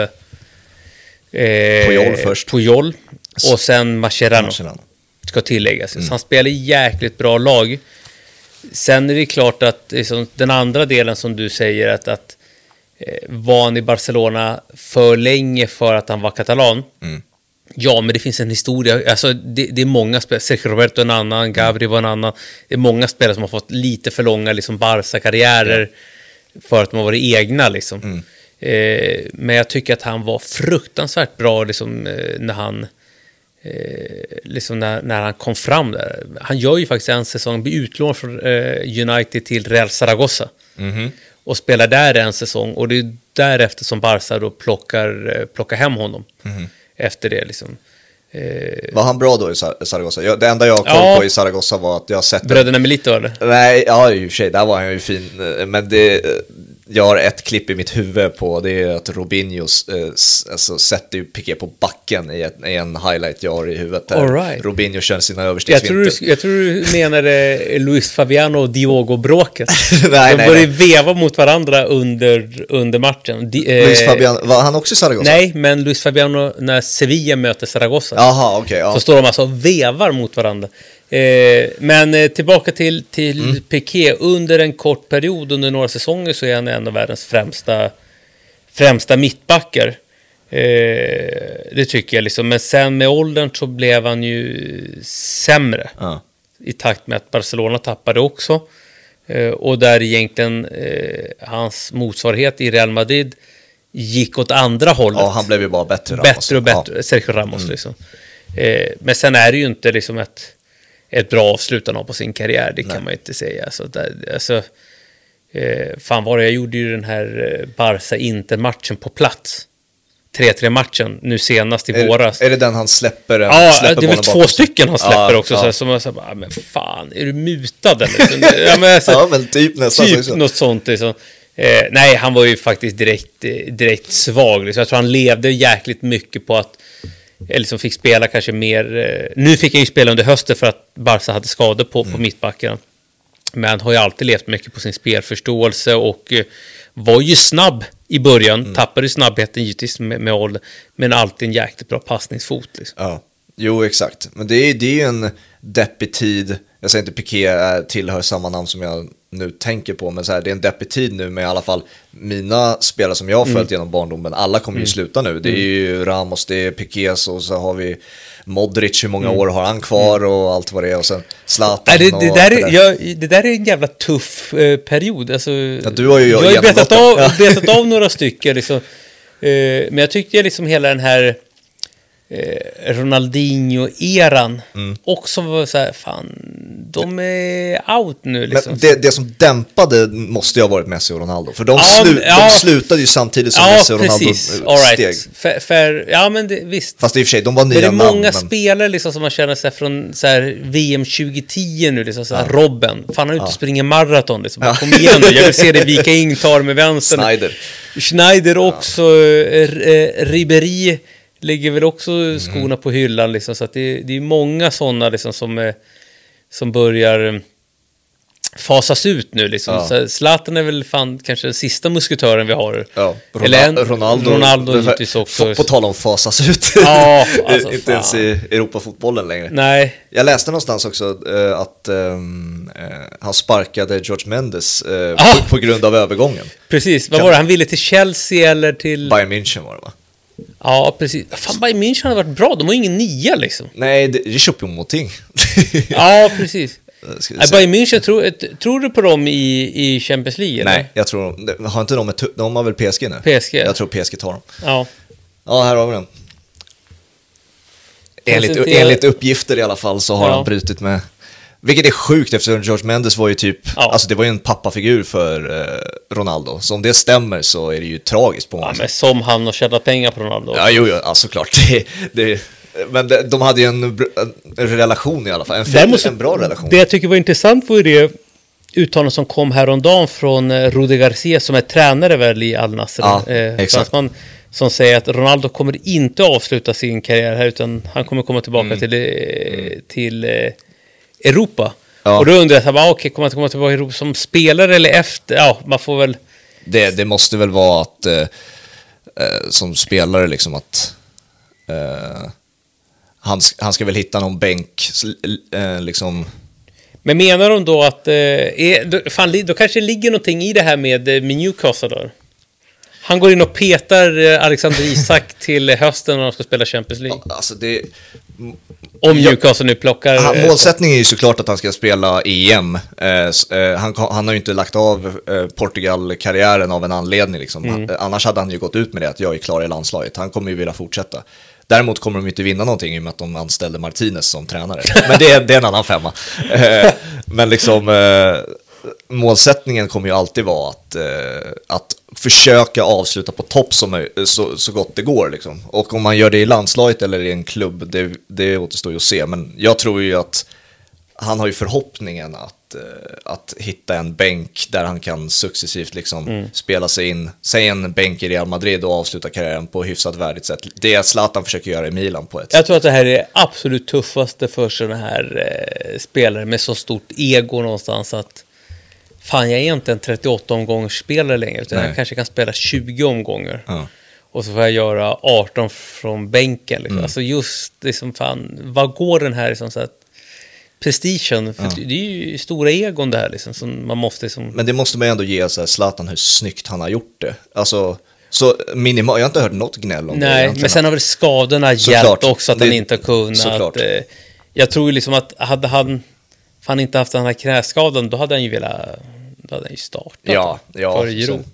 Eh, Puyol först. Puyol. Och sen Mascherano, Mascherano. ska tilläggas. Så han spelar jäkligt bra lag. Sen är det klart att liksom, den andra delen som du säger att, att eh, var han i Barcelona för länge för att han var katalan? Mm. Ja, men det finns en historia. Alltså, det, det är många spelare. Sergio Roberto en annan, Gabri var en annan. Det är många spelare som har fått lite för långa liksom, Barca-karriärer för att de har varit egna. Liksom. Eh, men jag tycker att han var fruktansvärt bra liksom, eh, när han eh, liksom när, när han kom fram där. Han gör ju faktiskt en säsong, blir utlånad från eh, United till Real Zaragoza. Och spelar där en säsong och det är därefter som Barca då plockar, eh, plockar hem honom. Efter det liksom. Eh, Var han bra då i Zaragoza? Jag, det enda jag har koll Ja. på i Zaragoza var att jag har sett... bröderna Melito eller? Nej, ja i och för sig, där var han ju fin. eh, Men det, jag har ett klipp i mitt huvud på det är att Robinho eh, alltså, sätter ju Piqué på backen i, ett, i en highlight jag har i huvudet. Där. All right. Robinho kör sina Jag tror, överstegsvinter. du, jag tror du menade Luis Fabiano och Diogo-bråket. De började veva mot varandra under, under matchen. Di, eh, Luis Fabian, var han också i Zaragoza? Nej, men Luis Fabiano när Sevilla möter Zaragoza. Jaha, okej. ja. Så står de alltså och vevar mot varandra. Eh, men eh, tillbaka till, till Mm. Piqué. Under en kort period, under några säsonger, så är han en av världens främsta, främsta mittbackar. Eh, det tycker jag liksom. Men sen med åldern så blev han ju sämre. Ja. I takt med att Barcelona tappade också. Eh, och där egentligen eh, hans motsvarighet i Real Madrid gick åt andra hållet ja, han blev ju bara bättre. Ramos. bättre och bättre. Sergio Ramos Mm. liksom. Eh, men sen är det ju inte liksom ett, ett bra avslutande på sin karriär, det kan man ju inte säga. Så där, alltså, eh, fan var det, jag gjorde ju den här eh, Barca-Inter-matchen på plats. 3-3 matchen nu senast i Ja. våras. Är, är det den han släpper? Ja, släpper det är väl två bakom stycken han släpper Ja, också. ja. Så här, som jag så bara, "Ah, men fan, är du mutad eller? ja, men, alltså, Ja, men typ nästan typ så. något sånt. Liksom. Eh, nej, han var ju faktiskt direkt, eh, direkt svag. Liksom. Jag tror han levde jäkligt mycket på att eller som fick spela kanske mer. Eh, nu fick jag ju spela under hösten för att Barca hade skador på, mm. på mittbacken. Men har ju alltid levt mycket på sin spelförståelse och eh, var ju snabb i början. Mm. Tappade snabbheten givetvis med, med ålder. Men alltid en jäkligt bra passningsfot. Liksom. Ja, jo exakt. Men det är, det är ju en deppig tid. Jag säger inte Piqué tillhör samma namn som jag nu tänker på, men så här, det är en deppig tid nu med i alla fall mina spelare som jag har följt mm. genom barndomen, alla kommer ju mm. sluta nu. Det är mm. ju Ramos, det är Piqués och så har vi Modric, hur många mm. år har han kvar mm. och allt vad det är och sen Zlatan. Nej, det, det, där är, jag, det där är en jävla tuff eh, period. Alltså, ja, du har ju jag har ju betat av, betat av några stycken liksom. Eh, men jag tyckte liksom hela den här eh, Ronaldinho-eran mm. också var så här, fan, de är out nu liksom. Men det, det som dämpade måste ju ha varit Messi och Ronaldo, för de, ja, slu, ja, de slutade ju samtidigt som ja, Messi och Ronaldo precis. All right. steg. För, för, ja, men det, visst. Fast i och för sig, de var nya namn. Det är många men... spelare liksom som man känner sig från så här, VM 2010 nu, liksom så här, ja. Robben. Fan, han är ute och springer maraton liksom. Ja. Kom igen nu, jag vill se dig vika in, ta med vänstern. Schneider. Schneider också, ja. eh, Ribéry lägger väl också mm. skorna på hyllan liksom, så att det, det är många sådana liksom som, som börjar fasas ut nu liksom. Ja. Så Zlatan är väl fan kanske den sista musketören vi har. Ja, Ronald Eller en, Ronaldo, Ronaldo också. På tal om fasas ut. Ja, alltså, Inte fan. ens i Europafotbollen längre. Nej. Jag läste någonstans också uh, att um, uh, han sparkade George Mendes uh, ah. på, på, grund av övergången. Precis, vad var det? Han ville till Chelsea eller till... Bayern München var det va? Ja, precis. Fan, Bayern München hade varit bra. De har ingen nia liksom. Nej, det, det är Choupo-Moting. ja, precis. Äh, Bayern München, tror, tror du på dem i, i Champions League? Eller? Nej, jag tror Har inte de ett, De har väl PSG nu? PSG? Jag tror PSG tar dem. Ja. Ja, här har vi den. Enligt, enligt uppgifter i alla fall så har ja. han brutit med vilket är sjukt eftersom George Mendes var ju typ, ja. alltså det var ju en pappafigur för eh, Ronaldo. Så om det stämmer så är det ju tragiskt på många ja, men som han har tjänat pengar på Ronaldo. Ja, jo, jo, alltså klart. Det, det, men de, de hade ju en, en, relation i alla fall, en, Däremot, en bra relation. Det jag tycker var intressant var ju det uttalande som kom häromdagen från eh, Rudi Garcia som är tränare väl i Al Nassr. Ja, eh, exakt. Man, som säger att Ronaldo kommer inte avsluta sin karriär här utan han kommer komma tillbaka mm. till, eh, mm. till eh, Europa. Ja. Och då undrar jag, okej, okay, kommer han komma tillbaka i Europa som spelare eller efter? Ja, man får väl... Det, det måste väl vara att, eh, eh, som spelare liksom att, eh, han, han ska väl hitta någon bänk, eh, liksom... Men menar de då att, eh, är, fan, då kanske det ligger någonting i det här med, eh, med Newcastle då? Han går in och petar eh, Alexander Isak till hösten när de ska spela Champions League. Alltså det... Om Newcastle nu plockar... Han, eh, målsättningen är ju såklart att han ska spela EM. Eh, han, han, har ju inte lagt av Portugal-karriären av en anledning. Liksom. Mm. Annars hade han ju gått ut med det att jag är klar i landslaget. Han kommer ju vilja fortsätta. Däremot kommer de inte vinna någonting i och med att de anställde Martinez som tränare. Men det är, det är en annan femma. Men liksom målsättningen kommer ju alltid vara att, eh, att försöka avsluta på topp som, så, så gott det går. Liksom. Och om man gör det i landslaget eller i en klubb, det, det återstår ju att se. Men jag tror ju att han har ju förhoppningen att, eh, att hitta en bänk där han kan successivt liksom mm. spela sig in. Säg en bänk i Real Madrid och avsluta karriären på hyfsat värdigt sätt. Det är Zlatan försöker göra i Milan på ett Jag tror att det här är absolut tuffaste för sådana här eh, spelare med så stort ego någonstans att fan jag är inte en 38 omgångars spelare längre, utan Nej. jag kanske kan spela 20 omgångar. Ja. Och så får jag göra 18 från bänken. Liksom. Mm. Alltså just liksom, fan, vad går den här liksom, så att, prestigen? För ja. Det är ju stora egon det här liksom, som man måste liksom... Men det måste man ju ändå ge så här, Zlatan hur snyggt han har gjort det. Alltså, så minimal, jag har inte hört något gnäll om Nej, det. Nej, men sen har väl skadorna så hjälpt också att det, han inte har kunnat. Eh, jag tror ju liksom att hade han han inte haft den här knäskadan, då hade han ju velat, då hade han ju startat ja, ja, för Giro.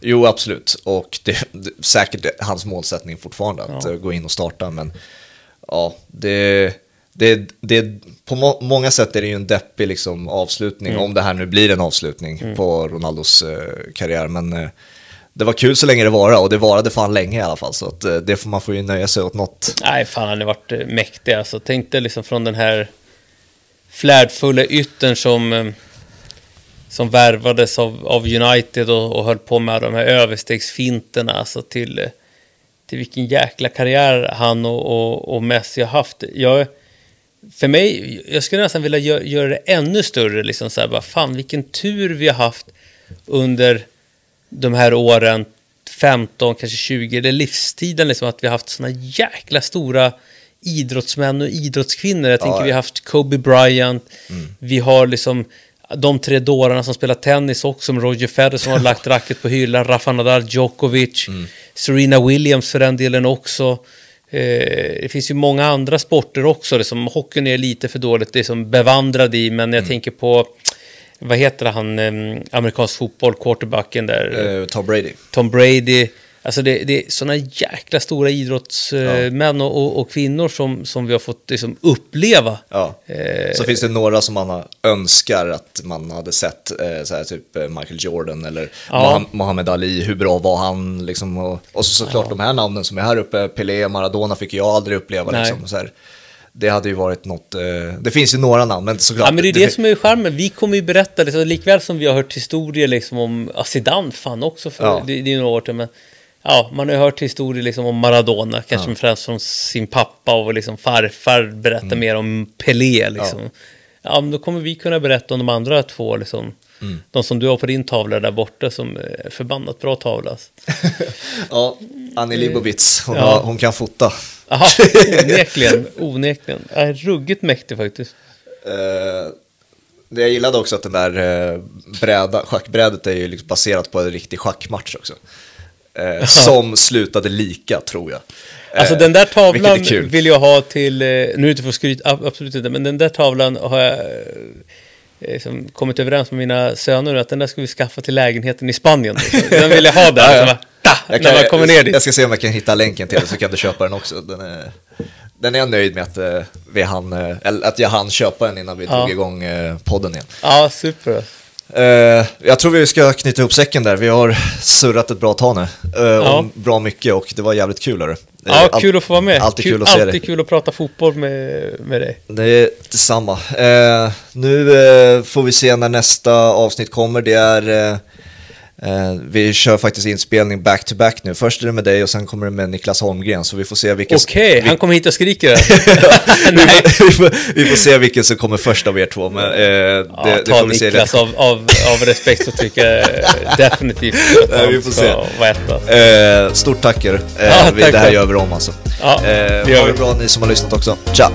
Jo, absolut. Och det, det säkert hans målsättning fortfarande att ja. gå in och starta, men ja, det, det, det, på må, många sätt är det ju en deppig liksom, avslutning, mm. om det här nu blir en avslutning mm. på Ronaldos eh, karriär. Men eh, det var kul så länge det varade och det varade fan länge i alla fall. Så att, eh, det får man får ju nöja sig åt något. Nej, fan han har varit eh, mäktig alltså. Tänk dig liksom från den här flärdfulla yttern som, eh, som värvades av, av United och, och höll på med de här överstegsfinterna alltså till, till vilken jäkla karriär han och, och, och Messi har haft. Jag, för mig, jag skulle nästan vilja gö göra det ännu större. Liksom så här, bara, fan, vilken tur vi har haft under de här åren, 15, kanske 20, eller livstiden, liksom, att vi har haft såna jäkla stora idrottsmän och idrottskvinnor. Jag tänker Ja, vi har haft Kobe Bryant, Mm. vi har liksom de tre dårarna som spelar tennis också, som Roger Federer som har lagt racket på hyllan, Rafa Nadal, Djokovic, Mm. Serena Williams för den delen också. Eh, det finns ju många andra sporter också, liksom, hockeyn är lite för dåligt det är som bevandrad i, men Mm. jag tänker på, vad heter han, eh, amerikansk fotboll, quarterbacken där, Eh, Tom Brady. Tom Brady. Alltså det, det är sådana jäkla stora idrottsmän och, och, och kvinnor som, som vi har fått liksom, uppleva. Ja. Eh, Så finns det några som man önskar att man hade sett, eh, så här, typ eh, Michael Jordan eller Ja. Muhammad Ali, hur bra var han? Liksom, och, och så såklart de här namnen som är här uppe, Pelé, Maradona fick jag aldrig uppleva. Nej. Liksom, så här. Det hade ju varit något, eh, det finns ju några namn, men såklart. Ja, men det är det som är charmen. Vi kommer ju berätta, liksom, likväl som vi har hört historier liksom, om ja, Zidane, fan också, för Ja. det, det är några år sedan, men ja, man har ju hört historier liksom, om Maradona, kanske Ja. främst från sin pappa och liksom, farfar berättar Mm. mer om Pelé. Liksom. Ja. men då kommer vi kunna berätta om de andra två, liksom. Mm. De som du har på din tavla där borta, som är förbannat bra tavla. Ja, Annie Libovic, hon, Ja. har, hon kan fota. Jaha, onekligen, onekligen. Är ruggigt mäktig faktiskt. Eh, det jag gillade också att den där eh, bräda, schackbrädet är ju liksom baserat på en riktig schackmatch också. Eh, som slutade lika, tror jag. Eh, Alltså den där tavlan är kul. vill jag ha till, eh, nu är det inte för skryt, ab- absolut inte, men den där tavlan har jag eh, liksom kommit överens med mina söner att den där ska vi skaffa till lägenheten i Spanien. Den vill jag ha där, Ja, ja. bara, ta, Jag, när man kan, kommer ner dit. jag ska se om jag kan hitta länken till den så kan du köpa den också. Den är, den är jag nöjd med att, eh, vi hann, eh, att jag hann köpa den innan vi Ja. drog igång eh, podden igen. Ja, super. Eh, jag tror vi ska knyta ihop säcken där. Vi har surrat ett bra tag nu. eh, om bra mycket och det var jävligt kul. Hörru. Ja, all- kul att få vara med. Alltid kul, kul att se alltid kul att prata fotboll med, med dig. Det är detsamma. Eh, nu eh, får vi se när nästa avsnitt kommer. Det är, eh, eh, vi kör faktiskt inspelning back to back nu. Först är det med dig och sen kommer det med Niklas Holmgren. Så vi får se vilken... Okej, vi- han kommer hit och skriker där. vi, får, vi, får, vi se vilken som kommer först av er två. Men, eh, det, Ja, det ta vi. Niklas av, av, av respekt så tycker jag eh, definitivt att Nej, vi får se. vara etta. Eh, stort tack er. Eh, Ja, vi, tack, det här gör vi om alltså. Ja, eh, det gör ha det vi. bra ni som har lyssnat också. Ciao!